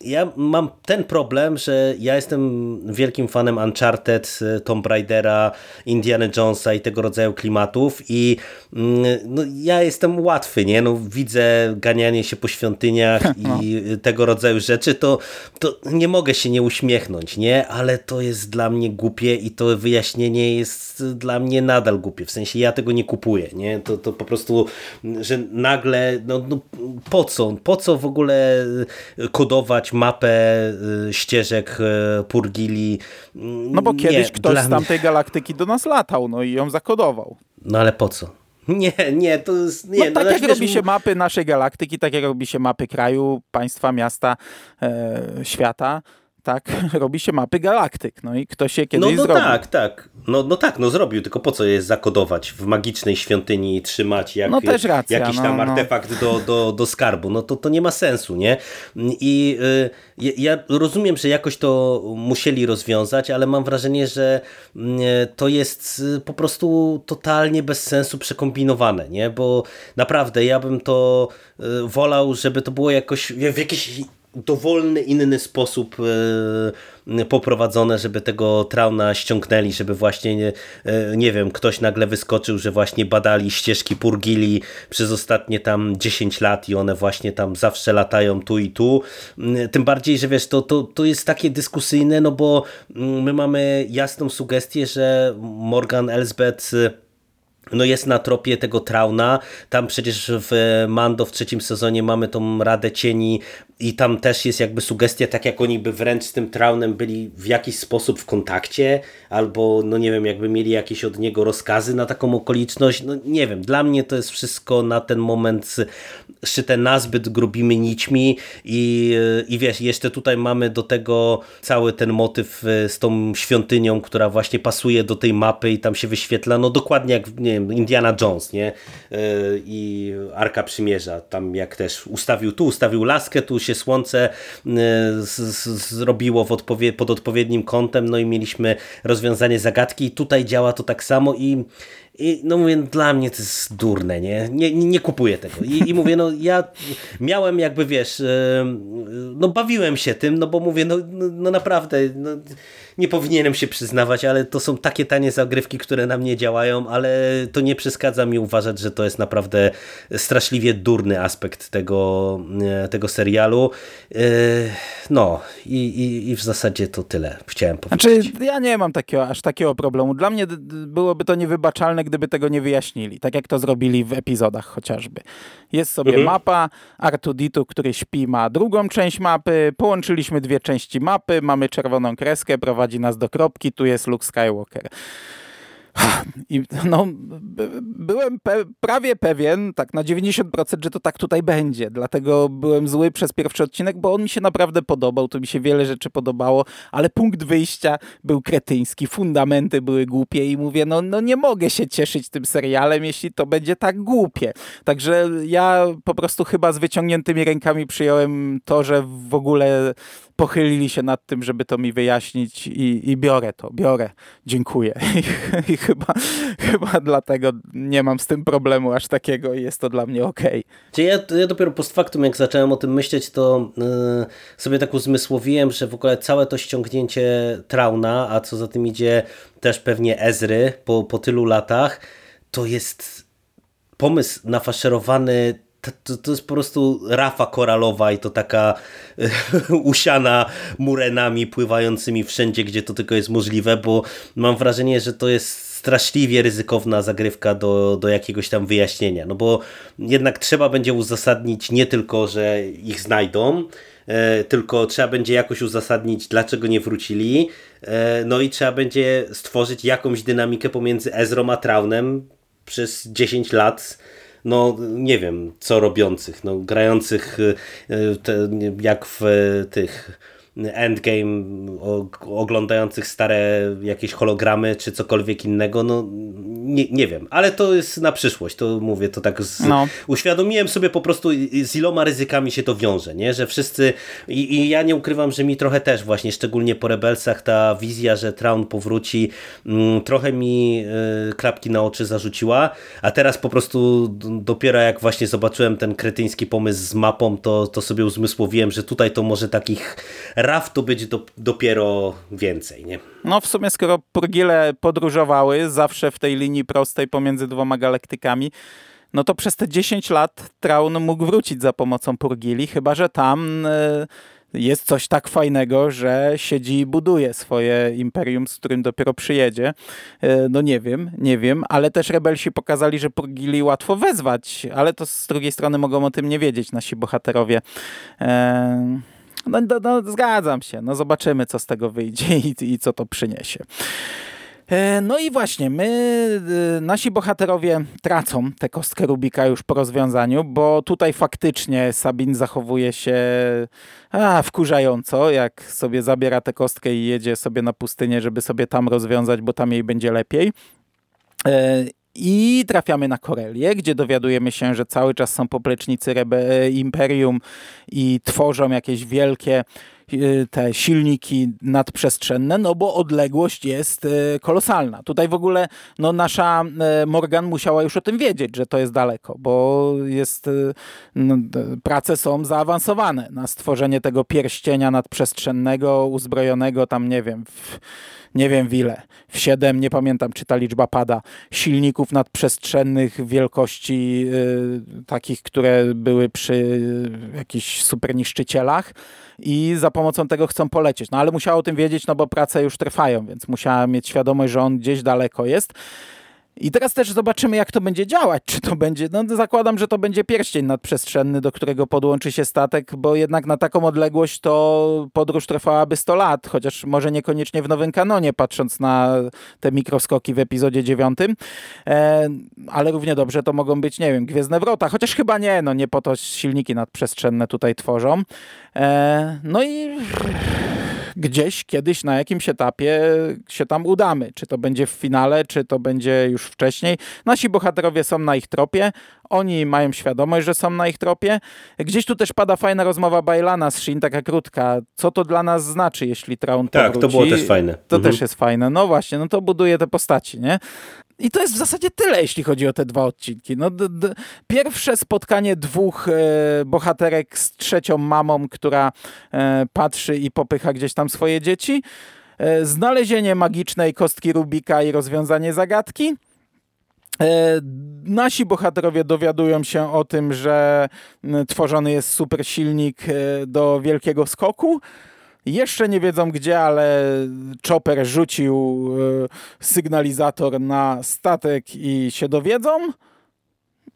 ja mam ten problem, że ja jestem wielkim fanem Uncharted, Tomb Raidera, Indiana Jonesa i tego rodzaju klimatów i mm, no, ja jestem łatwy, nie? No, widzę ganianie się po świątyniach no. i tego rodzaju rzeczy, to, to nie mogę się nie uśmiechnąć, nie? Ale to jest dla mnie głupie i to wyjaśnienie jest dla mnie nadal głupie, w sensie ja tego nie kupuję, nie? To, to po prostu, że nagle, no, no po co? Po co w ogóle kodować mapę ścieżek Purgili. No bo kiedyś nie, ktoś z tamtej galaktyki do nas latał, no i ją zakodował. No ale po co? Nie, nie, to jest... Nie, no, no tak jak robi się mapy naszej galaktyki, tak jak robi się mapy kraju, państwa, miasta, e, świata, tak robi się mapy galaktyk. No i kto się kiedyś no, no zrobił. tak, tak. No, no tak, no zrobił, tylko po co je zakodować w magicznej świątyni i trzymać jak, no też racja, jakiś tam no, no. artefakt Do, do, do skarbu. No to, to nie ma sensu, nie? I y, ja rozumiem, że jakoś to musieli rozwiązać, ale mam wrażenie, że y, to jest y, po prostu totalnie bez sensu przekombinowane, nie? Bo naprawdę ja bym to y, wolał, żeby to było jakoś w jakiś dowolny, inny sposób e, poprowadzone, żeby tego trauna ściągnęli, żeby właśnie, nie, e, nie wiem, ktoś nagle wyskoczył, że właśnie badali ścieżki Purgili przez ostatnie tam 10 lat i one właśnie tam zawsze latają tu i tu. Mm, tym bardziej, że wiesz, to, to, to jest takie dyskusyjne, no bo mm, my mamy jasną sugestię, że Morgan Elsbeth no jest na tropie tego Trauna. Tam przecież w Mando w trzecim sezonie mamy tą Radę Cieni i tam też jest jakby sugestia, tak jak oni by wręcz z tym Traunem byli w jakiś sposób w kontakcie, albo no nie wiem, jakby mieli jakieś od niego rozkazy na taką okoliczność. No nie wiem, dla mnie to jest wszystko na ten moment szyte nazbyt grubimi nićmi i, i wiesz, jeszcze tutaj mamy do tego cały ten motyw z tą świątynią, która właśnie pasuje do tej mapy i tam się wyświetla, no dokładnie jak nie wiem, Indiana Jones, nie? E, I Arka Przymierza, tam jak też ustawił tu, ustawił laskę, tu się słońce e, zrobiło odpowie pod odpowiednim kątem, no i mieliśmy rozwiązanie zagadki tutaj działa to tak samo i i no mówię, dla mnie to jest durne, nie? Nie, nie, kupuję tego. I, I mówię, no ja miałem jakby, wiesz, no bawiłem się tym, no bo mówię, no, no, no naprawdę, no, nie powinienem się przyznawać, ale to są takie tanie zagrywki, które na mnie działają, ale to nie przeszkadza mi uważać, że to jest naprawdę straszliwie durny aspekt tego, e, tego serialu. E, no i, i, i w zasadzie to tyle chciałem powiedzieć. Znaczy, ja nie mam takiego, aż takiego problemu. Dla mnie byłoby to niewybaczalne, gdyby tego nie wyjaśnili, tak jak to zrobili w epizodach chociażby. Jest sobie mhm. mapa, Artuditu, który śpi, ma drugą część mapy, połączyliśmy dwie części mapy, mamy czerwoną kreskę, prowadzi nas do kropki, tu jest Luke Skywalker. I no, byłem pe prawie pewien, tak na 90%, że to tak tutaj będzie. Dlatego byłem zły przez pierwszy odcinek, bo on mi się naprawdę podobał. Tu mi się wiele rzeczy podobało, ale punkt wyjścia był kretyński, fundamenty były głupie i mówię, no, no nie mogę się cieszyć tym serialem, jeśli to będzie tak głupie. Także ja po prostu chyba z wyciągniętymi rękami przyjąłem to, że w ogóle pochylili się nad tym, żeby to mi wyjaśnić i, i biorę to, biorę, dziękuję. I, i chyba, chyba dlatego nie mam z tym problemu aż takiego i jest to dla mnie ok. Ja, ja dopiero post factum, jak zacząłem o tym myśleć, to yy, sobie tak uzmysłowiłem, że w ogóle całe to ściągnięcie Trauna, a co za tym idzie też pewnie Ezry po, po tylu latach, to jest pomysł nafaszerowany to, to, jest po prostu rafa koralowa i to taka usiana murenami pływającymi wszędzie, gdzie to tylko jest możliwe, bo mam wrażenie, że to jest straszliwie ryzykowna zagrywka do, do jakiegoś tam wyjaśnienia, no bo jednak trzeba będzie uzasadnić nie tylko, że ich znajdą, e, tylko trzeba będzie jakoś uzasadnić, dlaczego nie wrócili, e, no i trzeba będzie stworzyć jakąś dynamikę pomiędzy Ezrą a Traunem przez 10 lat, no nie wiem, co robiących, no grających e, te, jak w tych Endgame, oglądających stare jakieś hologramy czy cokolwiek innego, no nie, nie wiem, ale to jest na przyszłość, to mówię, to tak z, no. uświadomiłem sobie po prostu z iloma ryzykami się to wiąże, nie? że wszyscy i, i, ja nie ukrywam, że mi trochę też właśnie, szczególnie po Rebelsach ta wizja, że Traun powróci mm, trochę mi y, klapki na oczy zarzuciła, a teraz po prostu dopiero jak właśnie zobaczyłem ten kretyński pomysł z mapą, to, to sobie uzmysłowiłem, że tutaj to może takich RAF to być do, dopiero więcej, nie? No w sumie skoro Purgile podróżowały zawsze w tej linii prostej pomiędzy dwoma galaktykami, no to przez te 10 lat Traun mógł wrócić za pomocą Purgili, chyba że tam e, jest coś tak fajnego, że siedzi i buduje swoje imperium, z którym dopiero przyjedzie. E, no nie wiem, nie wiem, ale też rebelsi pokazali, że Purgili łatwo wezwać, ale to z drugiej strony mogą o tym nie wiedzieć nasi bohaterowie. Eee No, no, no, zgadzam się, no zobaczymy, co z tego wyjdzie i, i co to przyniesie. E, no i właśnie, my, e, nasi bohaterowie tracą tę kostkę Rubika już po rozwiązaniu, bo tutaj faktycznie Sabin zachowuje się a, wkurzająco, jak sobie zabiera tę kostkę i jedzie sobie na pustynię, żeby sobie tam rozwiązać, bo tam jej będzie lepiej. E, I trafiamy na Korelię, gdzie dowiadujemy się, że cały czas są poplecznicy Rebe Imperium i tworzą jakieś wielkie te silniki nadprzestrzenne, no bo odległość jest y, kolosalna. Tutaj w ogóle no nasza y, Morgan musiała już o tym wiedzieć, że to jest daleko, bo jest, no, prace są zaawansowane na stworzenie tego pierścienia nadprzestrzennego, uzbrojonego tam, nie wiem, w, nie wiem w ile, w 7, nie pamiętam czy ta liczba pada, silników nadprzestrzennych wielkości y, takich, które były przy y, jakichś super niszczycielach i za pomocą tego chcą polecieć. No ale musiała o tym wiedzieć, no bo prace już trwają, więc musiała mieć świadomość, że on gdzieś daleko jest. I teraz też zobaczymy, jak to będzie działać. Czy to będzie, no zakładam, że to będzie pierścień nadprzestrzenny, do którego podłączy się statek, bo jednak na taką odległość to podróż trwałaby 100 lat, chociaż może niekoniecznie w nowym kanonie, patrząc na te mikroskoki w epizodzie 9. E, ale równie dobrze to mogą być, nie wiem, Gwiezdne Wrota, chociaż chyba nie, no nie po to silniki nadprzestrzenne tutaj tworzą. E, no i gdzieś kiedyś na jakimś etapie się tam udamy. Czy to będzie w finale, czy to będzie już wcześniej. Nasi bohaterowie są na ich tropie, oni mają świadomość, że są na ich tropie. Gdzieś tu też pada fajna rozmowa Bajlana z Shin, taka krótka. Co to dla nas znaczy, jeśli Traun Tak, to było też fajne. To mhm. też jest fajne. No właśnie, no to buduje te postaci, nie? I to jest w zasadzie tyle, jeśli chodzi o te dwa odcinki. No, pierwsze spotkanie dwóch e, bohaterek z trzecią mamą, która e, patrzy i popycha gdzieś tam swoje dzieci. E, znalezienie magicznej kostki Rubika i rozwiązanie zagadki. E, nasi bohaterowie dowiadują się o tym, że tworzony jest super silnik e, do wielkiego skoku. Jeszcze nie wiedzą gdzie, ale Chopper rzucił e, sygnalizator na statek i się dowiedzą.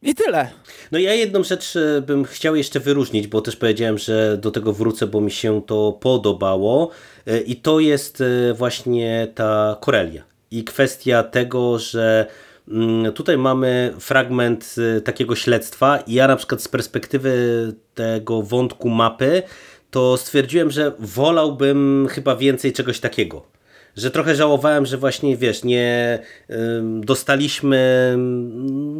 I tyle. No ja jedną rzecz e, bym chciał jeszcze wyróżnić, bo też powiedziałem, że do tego wrócę, bo mi się to podobało. E, I to jest właśnie ta Korelia. I kwestia tego, że mm, tutaj mamy fragment takiego śledztwa i ja na przykład z perspektywy tego wątku mapy to stwierdziłem, że wolałbym chyba więcej czegoś takiego. Że trochę żałowałem, że właśnie, wiesz, nie dostaliśmy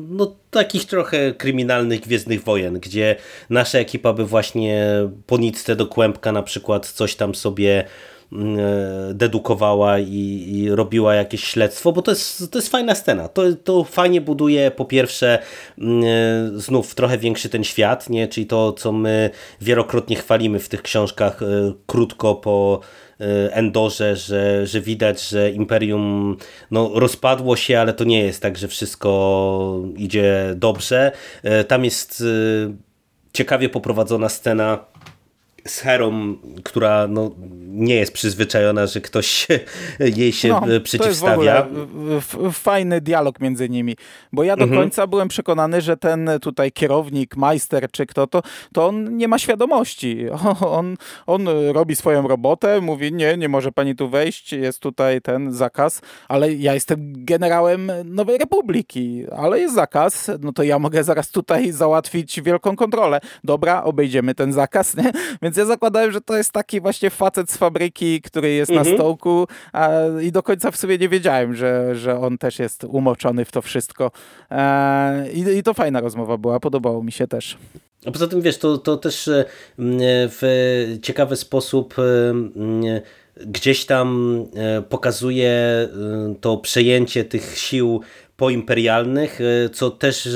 no, takich trochę kryminalnych Gwiezdnych Wojen, gdzie nasza ekipa by właśnie po nitce do kłębka na przykład coś tam sobie dedukowała i, i, robiła jakieś śledztwo, bo to jest, to jest fajna scena. To, to fajnie buduje po pierwsze e, znów trochę większy ten świat, nie? czyli to, co my wielokrotnie chwalimy w tych książkach e, krótko po Endorze, że, że widać, że Imperium no, rozpadło się, ale to nie jest tak, że wszystko idzie dobrze. Tam jest ciekawie poprowadzona scena z Herą, która no, nie jest przyzwyczajona, że ktoś jej się no, przeciwstawia. To jest w ogóle fajny dialog między nimi, bo ja do mhm. końca byłem przekonany, że ten tutaj kierownik, majster czy kto to, to on nie ma świadomości. On, on robi swoją robotę, mówi nie, nie może pani tu wejść, jest tutaj ten zakaz, ale ja jestem generałem Nowej Republiki, ale jest zakaz, no to ja mogę zaraz tutaj załatwić wielką kontrolę. Dobra, obejdziemy ten zakaz, nie? Więc więc ja zakładałem, że to jest taki właśnie facet z fabryki, który jest mhm. na stołku a, i do końca w sobie nie wiedziałem, że, że on też jest umoczony w to wszystko. E, i, I to fajna rozmowa była, podobało mi się też. A poza tym, wiesz, to, to też e, w ciekawy sposób e, gdzieś tam e, pokazuje to przejęcie tych sił poimperialnych, e, co też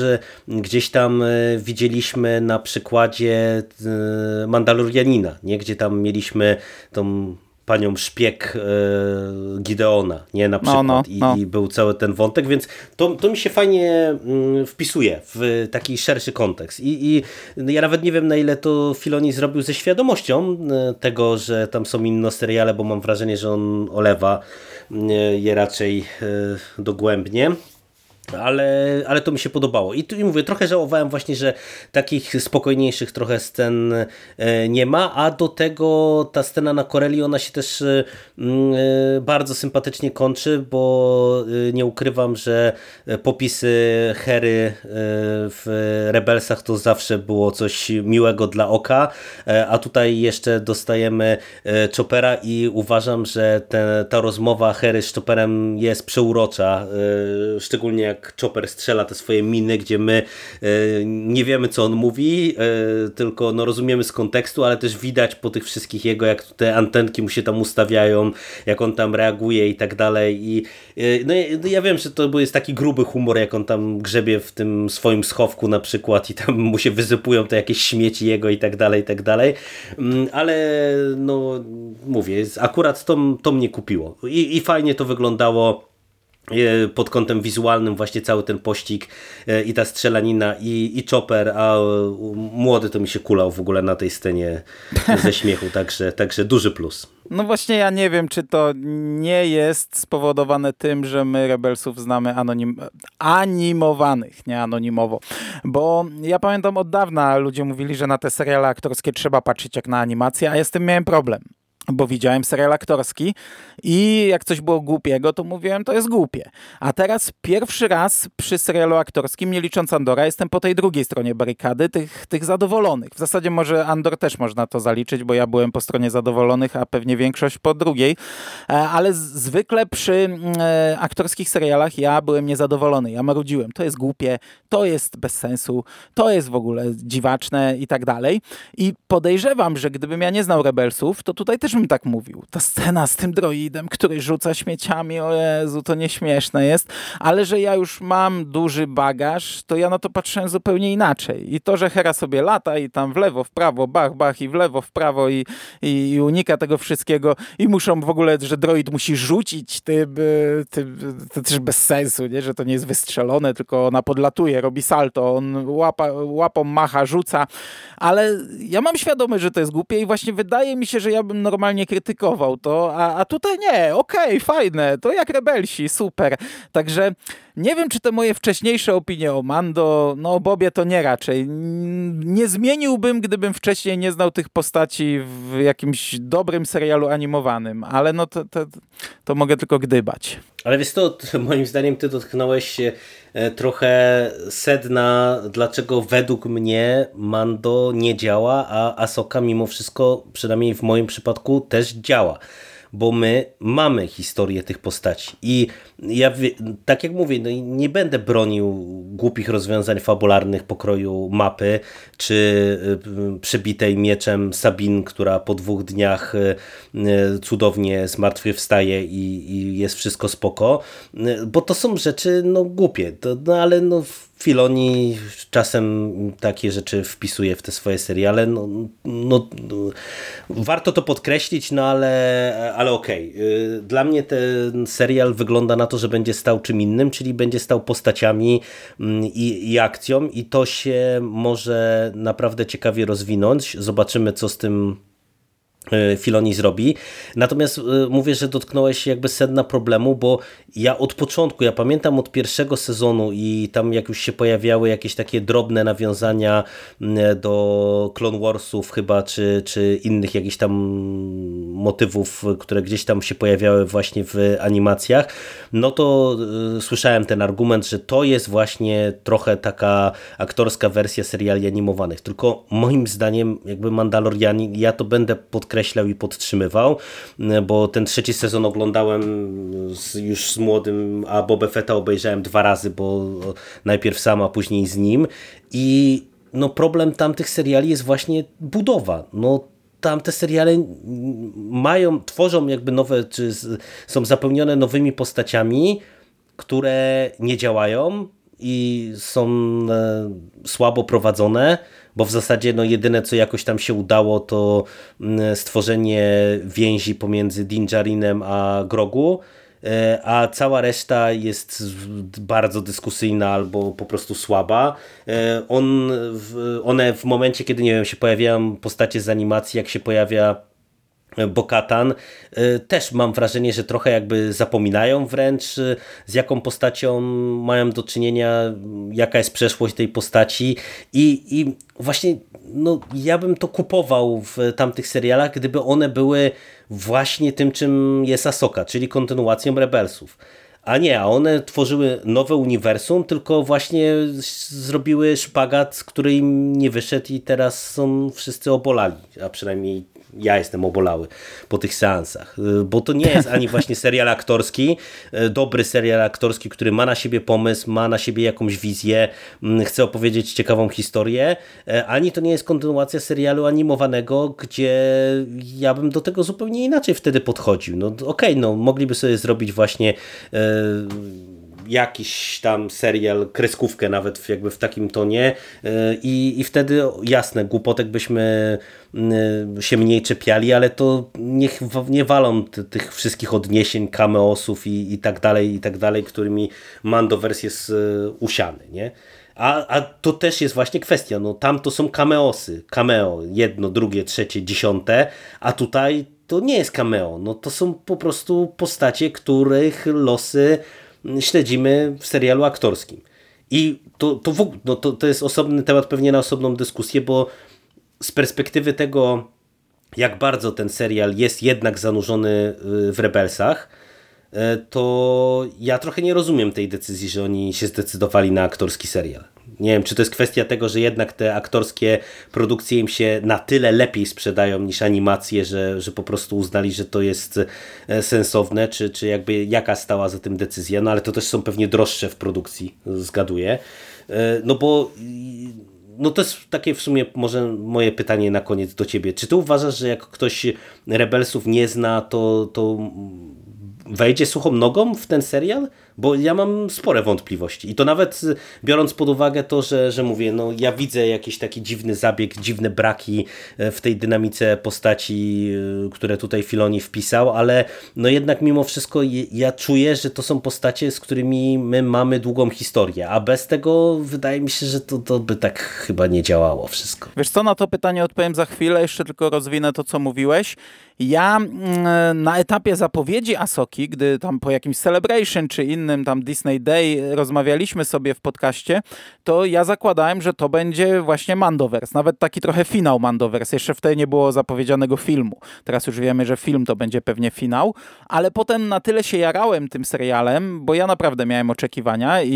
gdzieś tam e, widzieliśmy na przykładzie e, Mandalorianina, nie? gdzie tam mieliśmy tą panią szpieg Gideona, nie na przykład no, no, no. I, I, był cały ten wątek, więc to, to mi się fajnie mm, wpisuje w taki szerszy kontekst I, i ja nawet nie wiem na ile to Filoni zrobił ze świadomością tego, że tam są inne seriale, bo mam wrażenie, że on olewa je raczej dogłębnie ale, ale to mi się podobało. I tu i mówię, trochę żałowałem właśnie, że takich spokojniejszych trochę scen e, nie ma, a do tego ta scena na Corelli, ona się też e, mm, e, bardzo sympatycznie kończy, bo nie ukrywam, że popisy Hery w Rebelsach to zawsze było coś miłego dla oka, a tutaj jeszcze dostajemy Chopera i uważam, że te, ta rozmowa Hery z Chopperem jest przeurocza, szczególnie jak jak Chopper strzela te swoje miny, gdzie my e, nie wiemy, co on mówi, e, tylko no, rozumiemy z kontekstu, ale też widać po tych wszystkich jego, jak te antenki mu się tam ustawiają, jak on tam reaguje i tak dalej. I e, no, no ja wiem, że to jest taki gruby humor, jak on tam grzebie w tym swoim schowku na przykład i tam mu się wyzypują te jakieś śmieci jego i tak dalej, i tak dalej. Mm, ale no mówię, akurat to, to mnie kupiło. I, i fajnie to wyglądało pod kątem wizualnym właśnie cały ten pościg e, i ta strzelanina i, i Chopper, a młody to mi się kulał w ogóle na tej scenie ze śmiechu, także, także duży plus. No właśnie ja nie wiem, czy to nie jest spowodowane tym, że my Rebelsów znamy anonim animowanych, nie anonimowo. Bo ja pamiętam od dawna ludzie mówili, że na te seriale aktorskie trzeba patrzeć jak na animację, a ja z tym miałem problem bo widziałem serial aktorski i jak coś było głupiego, to mówiłem, to jest głupie. A teraz pierwszy raz przy serialu aktorskim, nie licząc Andora, jestem po tej drugiej stronie barykady, tych, tych zadowolonych. W zasadzie może Andor też można to zaliczyć, bo ja byłem po stronie zadowolonych, a pewnie większość po drugiej. E, ale zwykle przy mm, e, aktorskich serialach ja byłem niezadowolony. Ja marudziłem, to jest głupie, to jest bez sensu, to jest w ogóle dziwaczne i tak dalej. I podejrzewam, że gdybym ja nie znał Rebelsów, to tutaj też tak mówił. Ta scena z tym droidem, który rzuca śmieciami, o Jezu, to nieśmieszne jest, ale że ja już mam duży bagaż, to ja na to patrzyłem zupełnie inaczej. I to, że Hera sobie lata i tam w lewo, w prawo, bach, bach i w lewo, w prawo i, i, i unika tego wszystkiego i muszą w ogóle, że droid musi rzucić tym, tym to też bez sensu, nie? że to nie jest wystrzelone, tylko ona podlatuje, robi salto, on łapa, łapą macha, rzuca, ale ja mam świadomość, że to jest głupie i właśnie wydaje mi się, że ja bym normalnie normalnie krytykował to, a, a tutaj nie, okej, okay, fajne, to jak rebelsi, super. Także nie wiem, czy te moje wcześniejsze opinie o Mando, no o Bobie to nie raczej. Nie zmieniłbym, gdybym wcześniej nie znał tych postaci w jakimś dobrym serialu animowanym, ale no to, to, to mogę tylko gdybać. Ale wiesz to, moim zdaniem ty dotknąłeś e, trochę sedna, dlaczego według mnie Mando nie działa, a Asoka mimo wszystko, przynajmniej w moim przypadku, też działa bo my mamy historię tych postaci. I ja, tak jak mówię, no nie będę bronił głupich rozwiązań fabularnych pokroju mapy, czy y, przebitej mieczem Sabin, która po dwóch dniach y, y, cudownie zmartwychwstaje i, i jest wszystko spoko, bo to są rzeczy no głupie, to, no ale no Filoni czasem takie rzeczy wpisuje w te swoje seriale. No, no, no, warto to podkreślić, no ale, ale okej. Okay. Dla mnie ten serial wygląda na to, że będzie stał czym innym, czyli będzie stał postaciami mm, i, i akcją i to się może naprawdę ciekawie rozwinąć. Zobaczymy, co z tym Filoni zrobi. Natomiast e, mówię, że dotknąłeś jakby sedna problemu, bo ja od początku, ja pamiętam od pierwszego sezonu i tam jak już się pojawiały jakieś takie drobne nawiązania do Clone Warsów chyba, czy, czy innych jakichś tam motywów, które gdzieś tam się pojawiały właśnie w animacjach, no to słyszałem ten argument, że to jest właśnie trochę taka aktorska wersja seriali animowanych. Tylko moim zdaniem jakby Mandaloriani, ja to będę podkreślał i podtrzymywał, bo ten trzeci sezon oglądałem z, już z młodym, a Boba Fetta obejrzałem dwa razy, bo najpierw sam, a później z nim i no problem tamtych seriali jest właśnie budowa. No tam te seriale mają, tworzą jakby nowe, czy są zapełnione nowymi postaciami, które nie działają i są e, słabo prowadzone, bo w zasadzie no jedyne co jakoś tam się udało to stworzenie więzi pomiędzy Dinjarinem a Grogu, E, a cała reszta jest bardzo dyskusyjna albo po prostu słaba. E, on, one w momencie, kiedy nie wiem, się pojawiają postacie z animacji, jak się pojawia Bokatan też mam wrażenie, że trochę jakby zapominają wręcz z jaką postacią mają do czynienia, jaka jest przeszłość tej postaci i, i właśnie no, ja bym to kupował w tamtych serialach, gdyby one były właśnie tym, czym jest Asoka, czyli kontynuacją Rebelsów. A nie, a one tworzyły nowe uniwersum, tylko właśnie zrobiły szpagat, który im nie wyszedł i teraz są wszyscy obolali, a przynajmniej ja jestem obolały po tych seansach, y, bo to nie jest ani właśnie serial aktorski, y, dobry serial aktorski, który ma na siebie pomysł, ma na siebie jakąś wizję, mm, chce opowiedzieć ciekawą historię, y, ani to nie jest kontynuacja serialu animowanego, gdzie ja bym do tego zupełnie inaczej wtedy podchodził. No okej, okay, no mogliby sobie zrobić właśnie jakiś tam serial, kreskówkę nawet jakby w takim tonie. E, i, i wtedy jasne, głupotek byśmy e, się mniej czepiali, ale to niech nie walą tych wszystkich odniesień, cameosów i, i tak dalej, i tak dalej, którymi Mandoverse jest e, usiany, nie? A, a to też jest właśnie kwestia, no tam to są cameosy, cameo, jedno, drugie, trzecie, dziesiąte, a tutaj to nie jest cameo, no to są po prostu postacie, których losy śledzimy w serialu aktorskim. I to, to, w, no to, to jest osobny temat pewnie na osobną dyskusję, bo z perspektywy tego, jak bardzo ten serial jest jednak zanurzony y, w Rebelsach, y, to ja trochę nie rozumiem tej decyzji, że oni się zdecydowali na aktorski serial. Nie wiem, czy to jest kwestia tego, że jednak te aktorskie produkcje im się na tyle lepiej sprzedają niż animacje, że, że po prostu uznali, że to jest e, sensowne, czy, czy jakby jaka stała za tym decyzja, no ale to też są pewnie droższe w produkcji, zgaduję. E, no bo no to jest takie w sumie może moje pytanie na koniec do ciebie. Czy ty uważasz, że jak ktoś Rebelsów nie zna, to, to wejdzie suchą nogą w ten serial? Bo ja mam spore wątpliwości. I to nawet biorąc pod uwagę to, że, że mówię, no ja widzę jakiś taki dziwny zabieg, dziwne braki e, w tej dynamice postaci, e, które tutaj Filoni wpisał, ale no jednak mimo wszystko ja czuję, że to są postacie, z którymi my mamy długą historię, a bez tego wydaje mi się, że to, to by tak chyba nie działało wszystko. Wiesz co, na to pytanie odpowiem za chwilę, jeszcze tylko rozwinę to, co mówiłeś. Ja mm, na etapie zapowiedzi Asoki, gdy tam po jakimś Celebration czy innym tam Disney Day rozmawialiśmy sobie w podcaście, to ja zakładałem, że to będzie właśnie Mandoverse, nawet taki trochę finał Mandoverse. Jeszcze wtedy nie było zapowiedzianego filmu. Teraz już wiemy, że film to będzie pewnie finał, ale potem na tyle się jarałem tym serialem, bo ja naprawdę miałem oczekiwania i,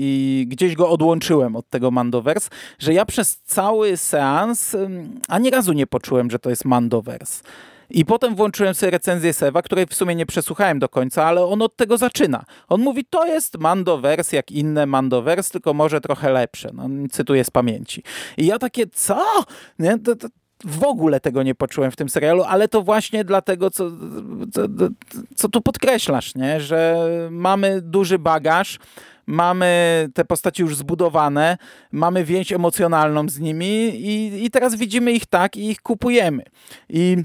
i gdzieś go odłączyłem od tego Mandoverse, że ja przez cały seans mm, ani razu nie poczułem, że to jest Mandoverse. I potem włączyłem sobie recenzję Sewa, której w sumie nie przesłuchałem do końca, ale on od tego zaczyna. On mówi, to jest Mandoverse jak inne Mandoverse, tylko może trochę lepsze. No, cytuję z pamięci. I ja takie, co? Nie? To, to, w ogóle tego nie poczułem w tym serialu, ale to właśnie dlatego, co, co, co tu podkreślasz, nie? że mamy duży bagaż, mamy te postaci już zbudowane, mamy więź emocjonalną z nimi i, i teraz widzimy ich tak i ich kupujemy. I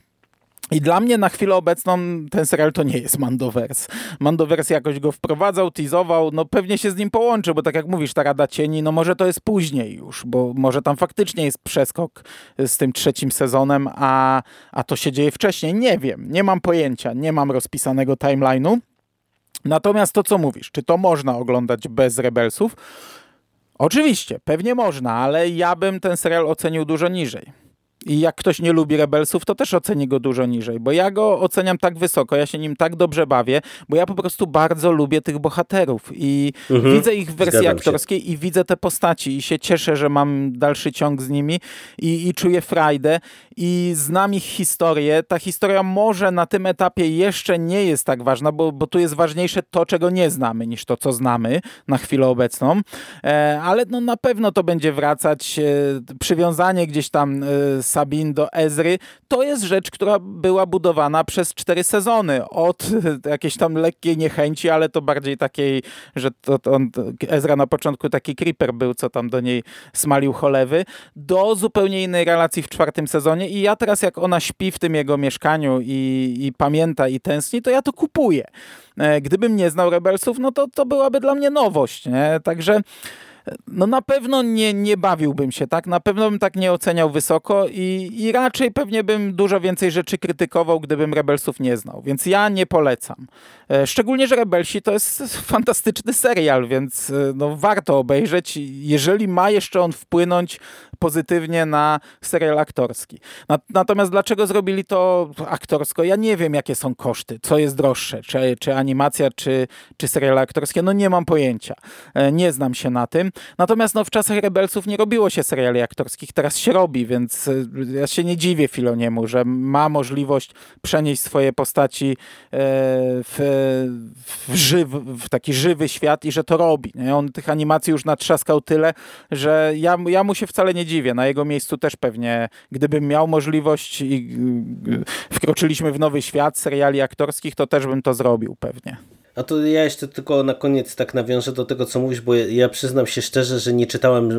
i dla mnie na chwilę obecną ten serial to nie jest Mandoverse. Mandoverse jakoś go wprowadzał, teasował, no pewnie się z nim połączy, bo tak jak mówisz, ta Rada Cieni, no może to jest później już, bo może tam faktycznie jest przeskok z tym trzecim sezonem, a, a to się dzieje wcześniej. Nie wiem, nie mam pojęcia, nie mam rozpisanego timeline'u. Natomiast to, co mówisz, czy to można oglądać bez Rebelsów? Oczywiście, pewnie można, ale ja bym ten serial ocenił dużo niżej. I jak ktoś nie lubi Rebelsów, to też oceni go dużo niżej, bo ja go oceniam tak wysoko, ja się nim tak dobrze bawię, bo ja po prostu bardzo lubię tych bohaterów i mhm, widzę ich w wersji aktorskiej się. i widzę te postaci i się cieszę, że mam dalszy ciąg z nimi i, i czuję frajdę i znam ich historię. Ta historia może na tym etapie jeszcze nie jest tak ważna, bo, bo tu jest ważniejsze to, czego nie znamy, niż to, co znamy na chwilę obecną, e, ale no, na pewno to będzie wracać. E, przywiązanie gdzieś tam e, Sabin do Ezry, to jest rzecz, która była budowana przez cztery sezony. Od jakiejś tam lekkiej niechęci, ale to bardziej takiej, że to, to on, Ezra na początku taki creeper był, co tam do niej smalił cholewy, do zupełnie innej relacji w czwartym sezonie i ja teraz jak ona śpi w tym jego mieszkaniu i, i pamięta i tęskni, to ja to kupuję. E, gdybym nie znał Rebelsów, no to to byłaby dla mnie nowość, nie? Także no na pewno nie, nie bawiłbym się, tak? Na pewno bym tak nie oceniał wysoko i, i raczej pewnie bym dużo więcej rzeczy krytykował, gdybym Rebelsów nie znał, więc ja nie polecam. E, szczególnie, że Rebelsi to jest fantastyczny serial, więc e, no, warto obejrzeć, jeżeli ma jeszcze on wpłynąć pozytywnie na serial aktorski. Natomiast dlaczego zrobili to aktorsko? Ja nie wiem, jakie są koszty, co jest droższe, czy, czy animacja, czy, czy serial aktorskie. No nie mam pojęcia. E, nie znam się na tym. Natomiast no, w czasach Rebelsów nie robiło się seriali aktorskich, teraz się robi, więc e, ja się nie dziwię Filoniemu, że ma możliwość przenieść swoje postaci e, w, w, żyw, w taki żywy świat i że to robi. On tych animacji już natrzaskał tyle, że ja, ja mu się wcale nie dziwię. Na jego miejscu też pewnie, gdybym miał możliwość i wkroczyliśmy w nowy świat seriali aktorskich, to też bym to zrobił pewnie. A to ja jeszcze tylko na koniec tak nawiążę do tego, co mówisz, bo ja przyznam się szczerze, że nie czytałem e,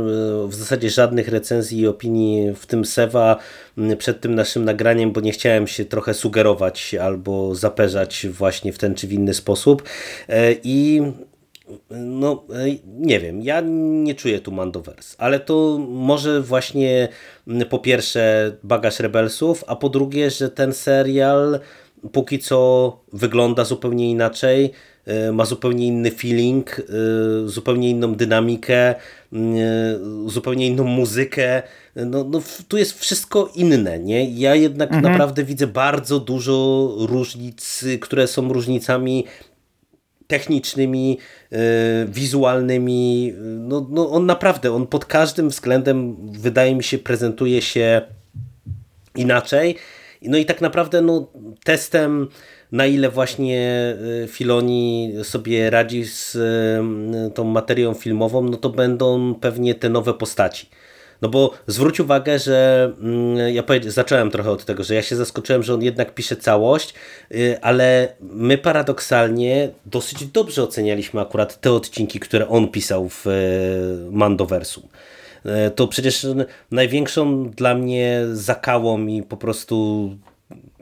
w zasadzie żadnych recenzji i opinii w tym Sewa przed tym naszym nagraniem, bo nie chciałem się trochę sugerować albo zaperzać właśnie w ten czy w inny sposób. E, I no nie wiem, ja nie czuję tu Mandovers, ale to może właśnie po pierwsze bagaż Rebelsów, a po drugie, że ten serial póki co wygląda zupełnie inaczej, e, ma zupełnie inny feeling, e, zupełnie inną dynamikę, e, zupełnie inną muzykę. No, no, tu jest wszystko inne. Nie? Ja jednak mhm. naprawdę widzę bardzo dużo różnic, które są różnicami technicznymi, wizualnymi. No, no on naprawdę, on pod każdym względem wydaje mi się prezentuje się inaczej no i tak naprawdę no, testem na ile właśnie y, Filoni sobie radzi z y, tą materią filmową, no to będą pewnie te nowe postaci. No bo zwróć uwagę, że mm, ja zacząłem trochę od tego, że ja się zaskoczyłem, że on jednak pisze całość, y, ale my paradoksalnie dosyć dobrze ocenialiśmy akurat te odcinki, które on pisał w Mandoversum. To przecież największą dla mnie zakałą i po prostu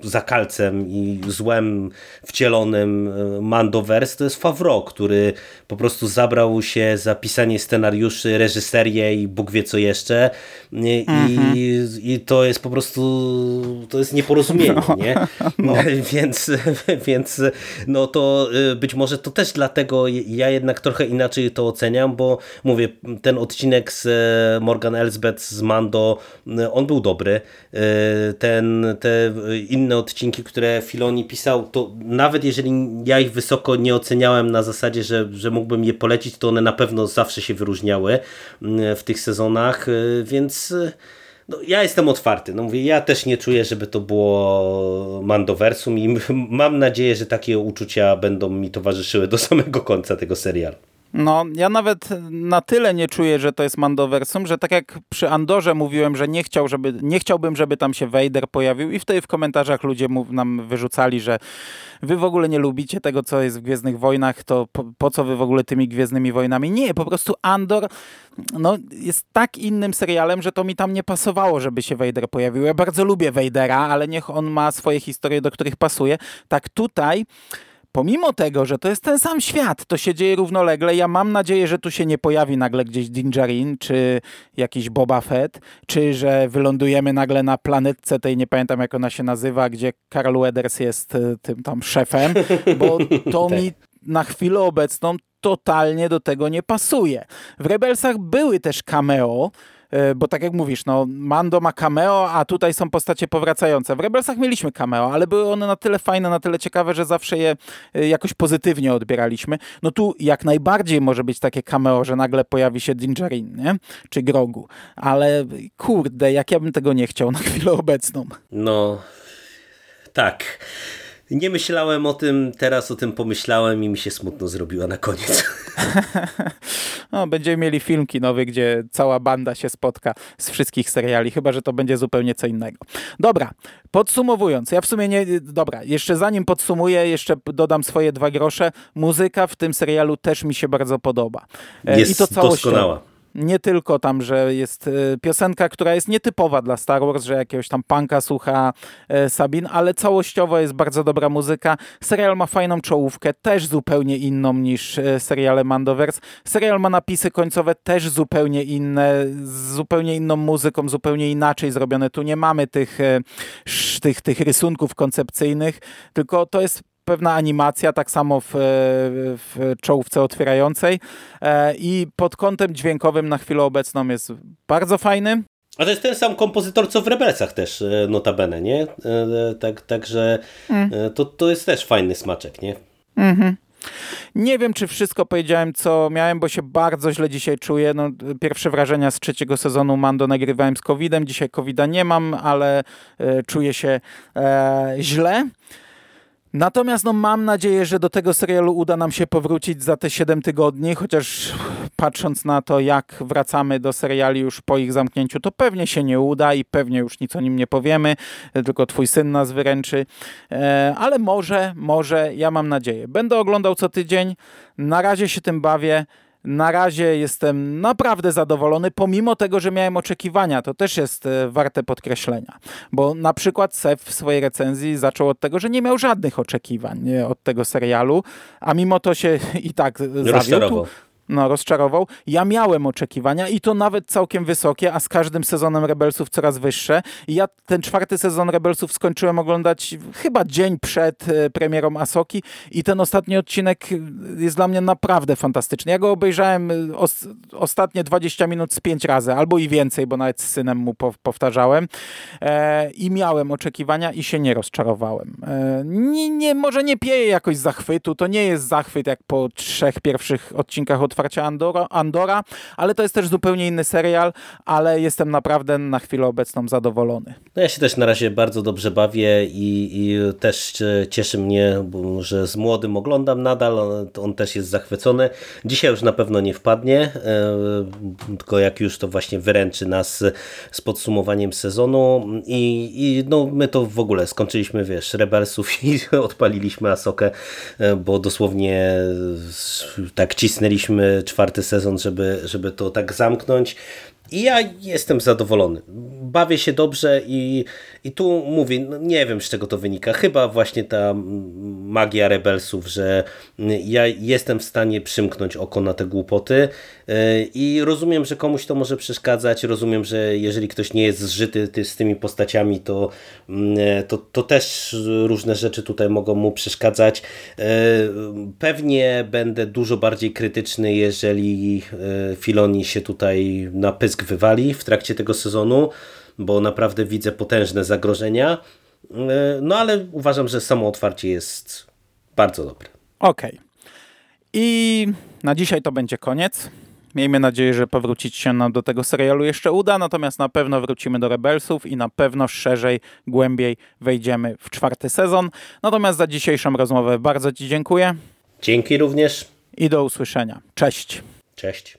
zakalcem i złem wcielonym e, Mandoverse to jest Favreau, który po prostu zabrał się za pisanie scenariuszy, reżyserię i Bóg wie co jeszcze i, mhm. i to jest po prostu to jest nieporozumienie, no. nie? No. więc, więc no to e, być może to też dlatego ja jednak trochę inaczej to oceniam, bo mówię, ten odcinek z e, Morgan Elsbeth z Mando, on był dobry. Ten, te inne odcinki, które Filoni pisał, to nawet jeżeli ja ich wysoko nie oceniałem na zasadzie, że, że mógłbym je polecić, to one na pewno zawsze się wyróżniały mm, w tych sezonach, y, więc y, no, ja jestem otwarty. No mówię, ja też nie czuję, żeby to było Mandoversum i mam nadzieję, że takie uczucia będą mi towarzyszyły do samego końca tego serialu. No, ja nawet na tyle nie czuję, że to jest Mandoversum, że tak jak przy Andorze mówiłem, że nie, chciał, żeby, nie chciałbym, żeby tam się Vader pojawił i wtedy w komentarzach ludzie nam wyrzucali, że wy w ogóle nie lubicie tego, co jest w Gwiezdnych Wojnach, to po, po co wy w ogóle tymi Gwiezdnymi Wojnami? Nie, po prostu Andor no, jest tak innym serialem, że to mi tam nie pasowało, żeby się Vader pojawił. Ja bardzo lubię Vadera, ale niech on ma swoje historie, do których pasuje. Tak tutaj pomimo tego, że to jest ten sam świat, to się dzieje równolegle, ja mam nadzieję, że tu się nie pojawi nagle gdzieś Dingerin, czy jakiś Boba Fett, czy że wylądujemy nagle na planetce tej, nie pamiętam jak ona się nazywa, gdzie Carl Weathers jest e, tym tam szefem, bo to mi na chwilę obecną totalnie do tego nie pasuje. W Rebelsach były też cameo, bo tak jak mówisz, no Mando ma cameo, a tutaj są postacie powracające. W Rebelsach mieliśmy cameo, ale były one na tyle fajne, na tyle ciekawe, że zawsze je e, jakoś pozytywnie odbieraliśmy. No tu jak najbardziej może być takie cameo, że nagle pojawi się Dingerin, nie? Czy Grogu. Ale kurde, jak ja bym tego nie chciał na chwilę obecną. No, tak. Nie myślałem o tym, teraz o tym pomyślałem i mi się smutno zrobiła na koniec. no, będziemy mieli film kinowy, gdzie cała banda się spotka z wszystkich seriali, chyba że to będzie zupełnie co innego. Dobra, podsumowując, ja w sumie nie. Dobra, jeszcze zanim podsumuję, jeszcze dodam swoje dwa grosze. Muzyka w tym serialu też mi się bardzo podoba. Jest I to całościowo. doskonała. Nie tylko tam, że jest piosenka, która jest nietypowa dla Star Wars, że jakiegoś tam punka słucha Sabin, ale całościowo jest bardzo dobra muzyka. Serial ma fajną czołówkę, też zupełnie inną niż seriale Mandoverse. Serial ma napisy końcowe też zupełnie inne, z zupełnie inną muzyką, zupełnie inaczej zrobione. Tu nie mamy tych, tych, tych rysunków koncepcyjnych, tylko to jest pewna animacja, tak samo w, w czołówce otwierającej e, i pod kątem dźwiękowym na chwilę obecną jest bardzo fajny. A to jest ten sam kompozytor, co w Rebelsach też e, notabene, nie? E, tak, także mm. to, to jest też fajny smaczek, nie? Mhm. Nie wiem, czy wszystko powiedziałem, co miałem, bo się bardzo źle dzisiaj czuję. No, pierwsze wrażenia z trzeciego sezonu Mando nagrywałem z COVID-em. Dzisiaj COVID-a nie mam, ale e, czuję się e, źle. Natomiast no, mam nadzieję, że do tego serialu uda nam się powrócić za te 7 tygodni, chociaż patrząc na to, jak wracamy do seriali już po ich zamknięciu, to pewnie się nie uda i pewnie już nic o nim nie powiemy, tylko twój syn nas wyręczy. E, ale może, może, ja mam nadzieję. Będę oglądał co tydzień, na razie się tym bawię. Na razie jestem naprawdę zadowolony, pomimo tego, że miałem oczekiwania. To też jest e, warte podkreślenia. Bo na przykład Sef w swojej recenzji zaczął od tego, że nie miał żadnych oczekiwań od tego serialu, a mimo to się i tak zawiódł no, rozczarował. Ja miałem oczekiwania i to nawet całkiem wysokie, a z każdym sezonem Rebelsów coraz wyższe. I ja ten czwarty sezon Rebelsów skończyłem oglądać chyba dzień przed e, premierą Asoki i ten ostatni odcinek jest dla mnie naprawdę fantastyczny. Ja go obejrzałem e, os ostatnie 20 minut z pięć razy, albo i więcej, bo nawet z synem mu powtarzałem. E, I miałem oczekiwania i się nie rozczarowałem. E, nie, nie, może nie pieje jakoś zachwytu, to nie jest zachwyt jak po trzech pierwszych odcinkach od otwarcia Andora, Andora, ale to jest też zupełnie inny serial, ale jestem naprawdę na chwilę obecną zadowolony. No ja się też na razie bardzo dobrze bawię i, i też cieszy mnie, że z młodym oglądam nadal, on, on też jest zachwycony. Dzisiaj już na pewno nie wpadnie, e, tylko jak już to właśnie wyręczy nas z podsumowaniem sezonu i, i no my to w ogóle skończyliśmy, wiesz, Rebelsów i odpaliliśmy Asokę, e, bo dosłownie tak cisnęliśmy czwarty sezon, żeby, żeby to tak zamknąć. I ja jestem zadowolony. Bawię się dobrze i, i tu mówię, no nie wiem z czego to wynika. Chyba właśnie ta magia rebelsów, że ja jestem w stanie przymknąć oko na te głupoty i rozumiem, że komuś to może przeszkadzać. Rozumiem, że jeżeli ktoś nie jest zżyty z tymi postaciami, to, to, to też różne rzeczy tutaj mogą mu przeszkadzać. Pewnie będę dużo bardziej krytyczny, jeżeli Filoni się tutaj na pysk wywali w trakcie tego sezonu, bo naprawdę widzę potężne zagrożenia. E, no ale uważam, że samo otwarcie jest bardzo dobre. Okej. Okay. I na dzisiaj to będzie koniec. Miejmy nadzieję, że powrócić się nam do tego serialu jeszcze uda, natomiast na pewno wrócimy do Rebelsów i na pewno szerzej, głębiej wejdziemy w czwarty sezon. Natomiast za dzisiejszą rozmowę bardzo Ci dziękuję. Dzięki również. I do usłyszenia. Cześć. Cześć.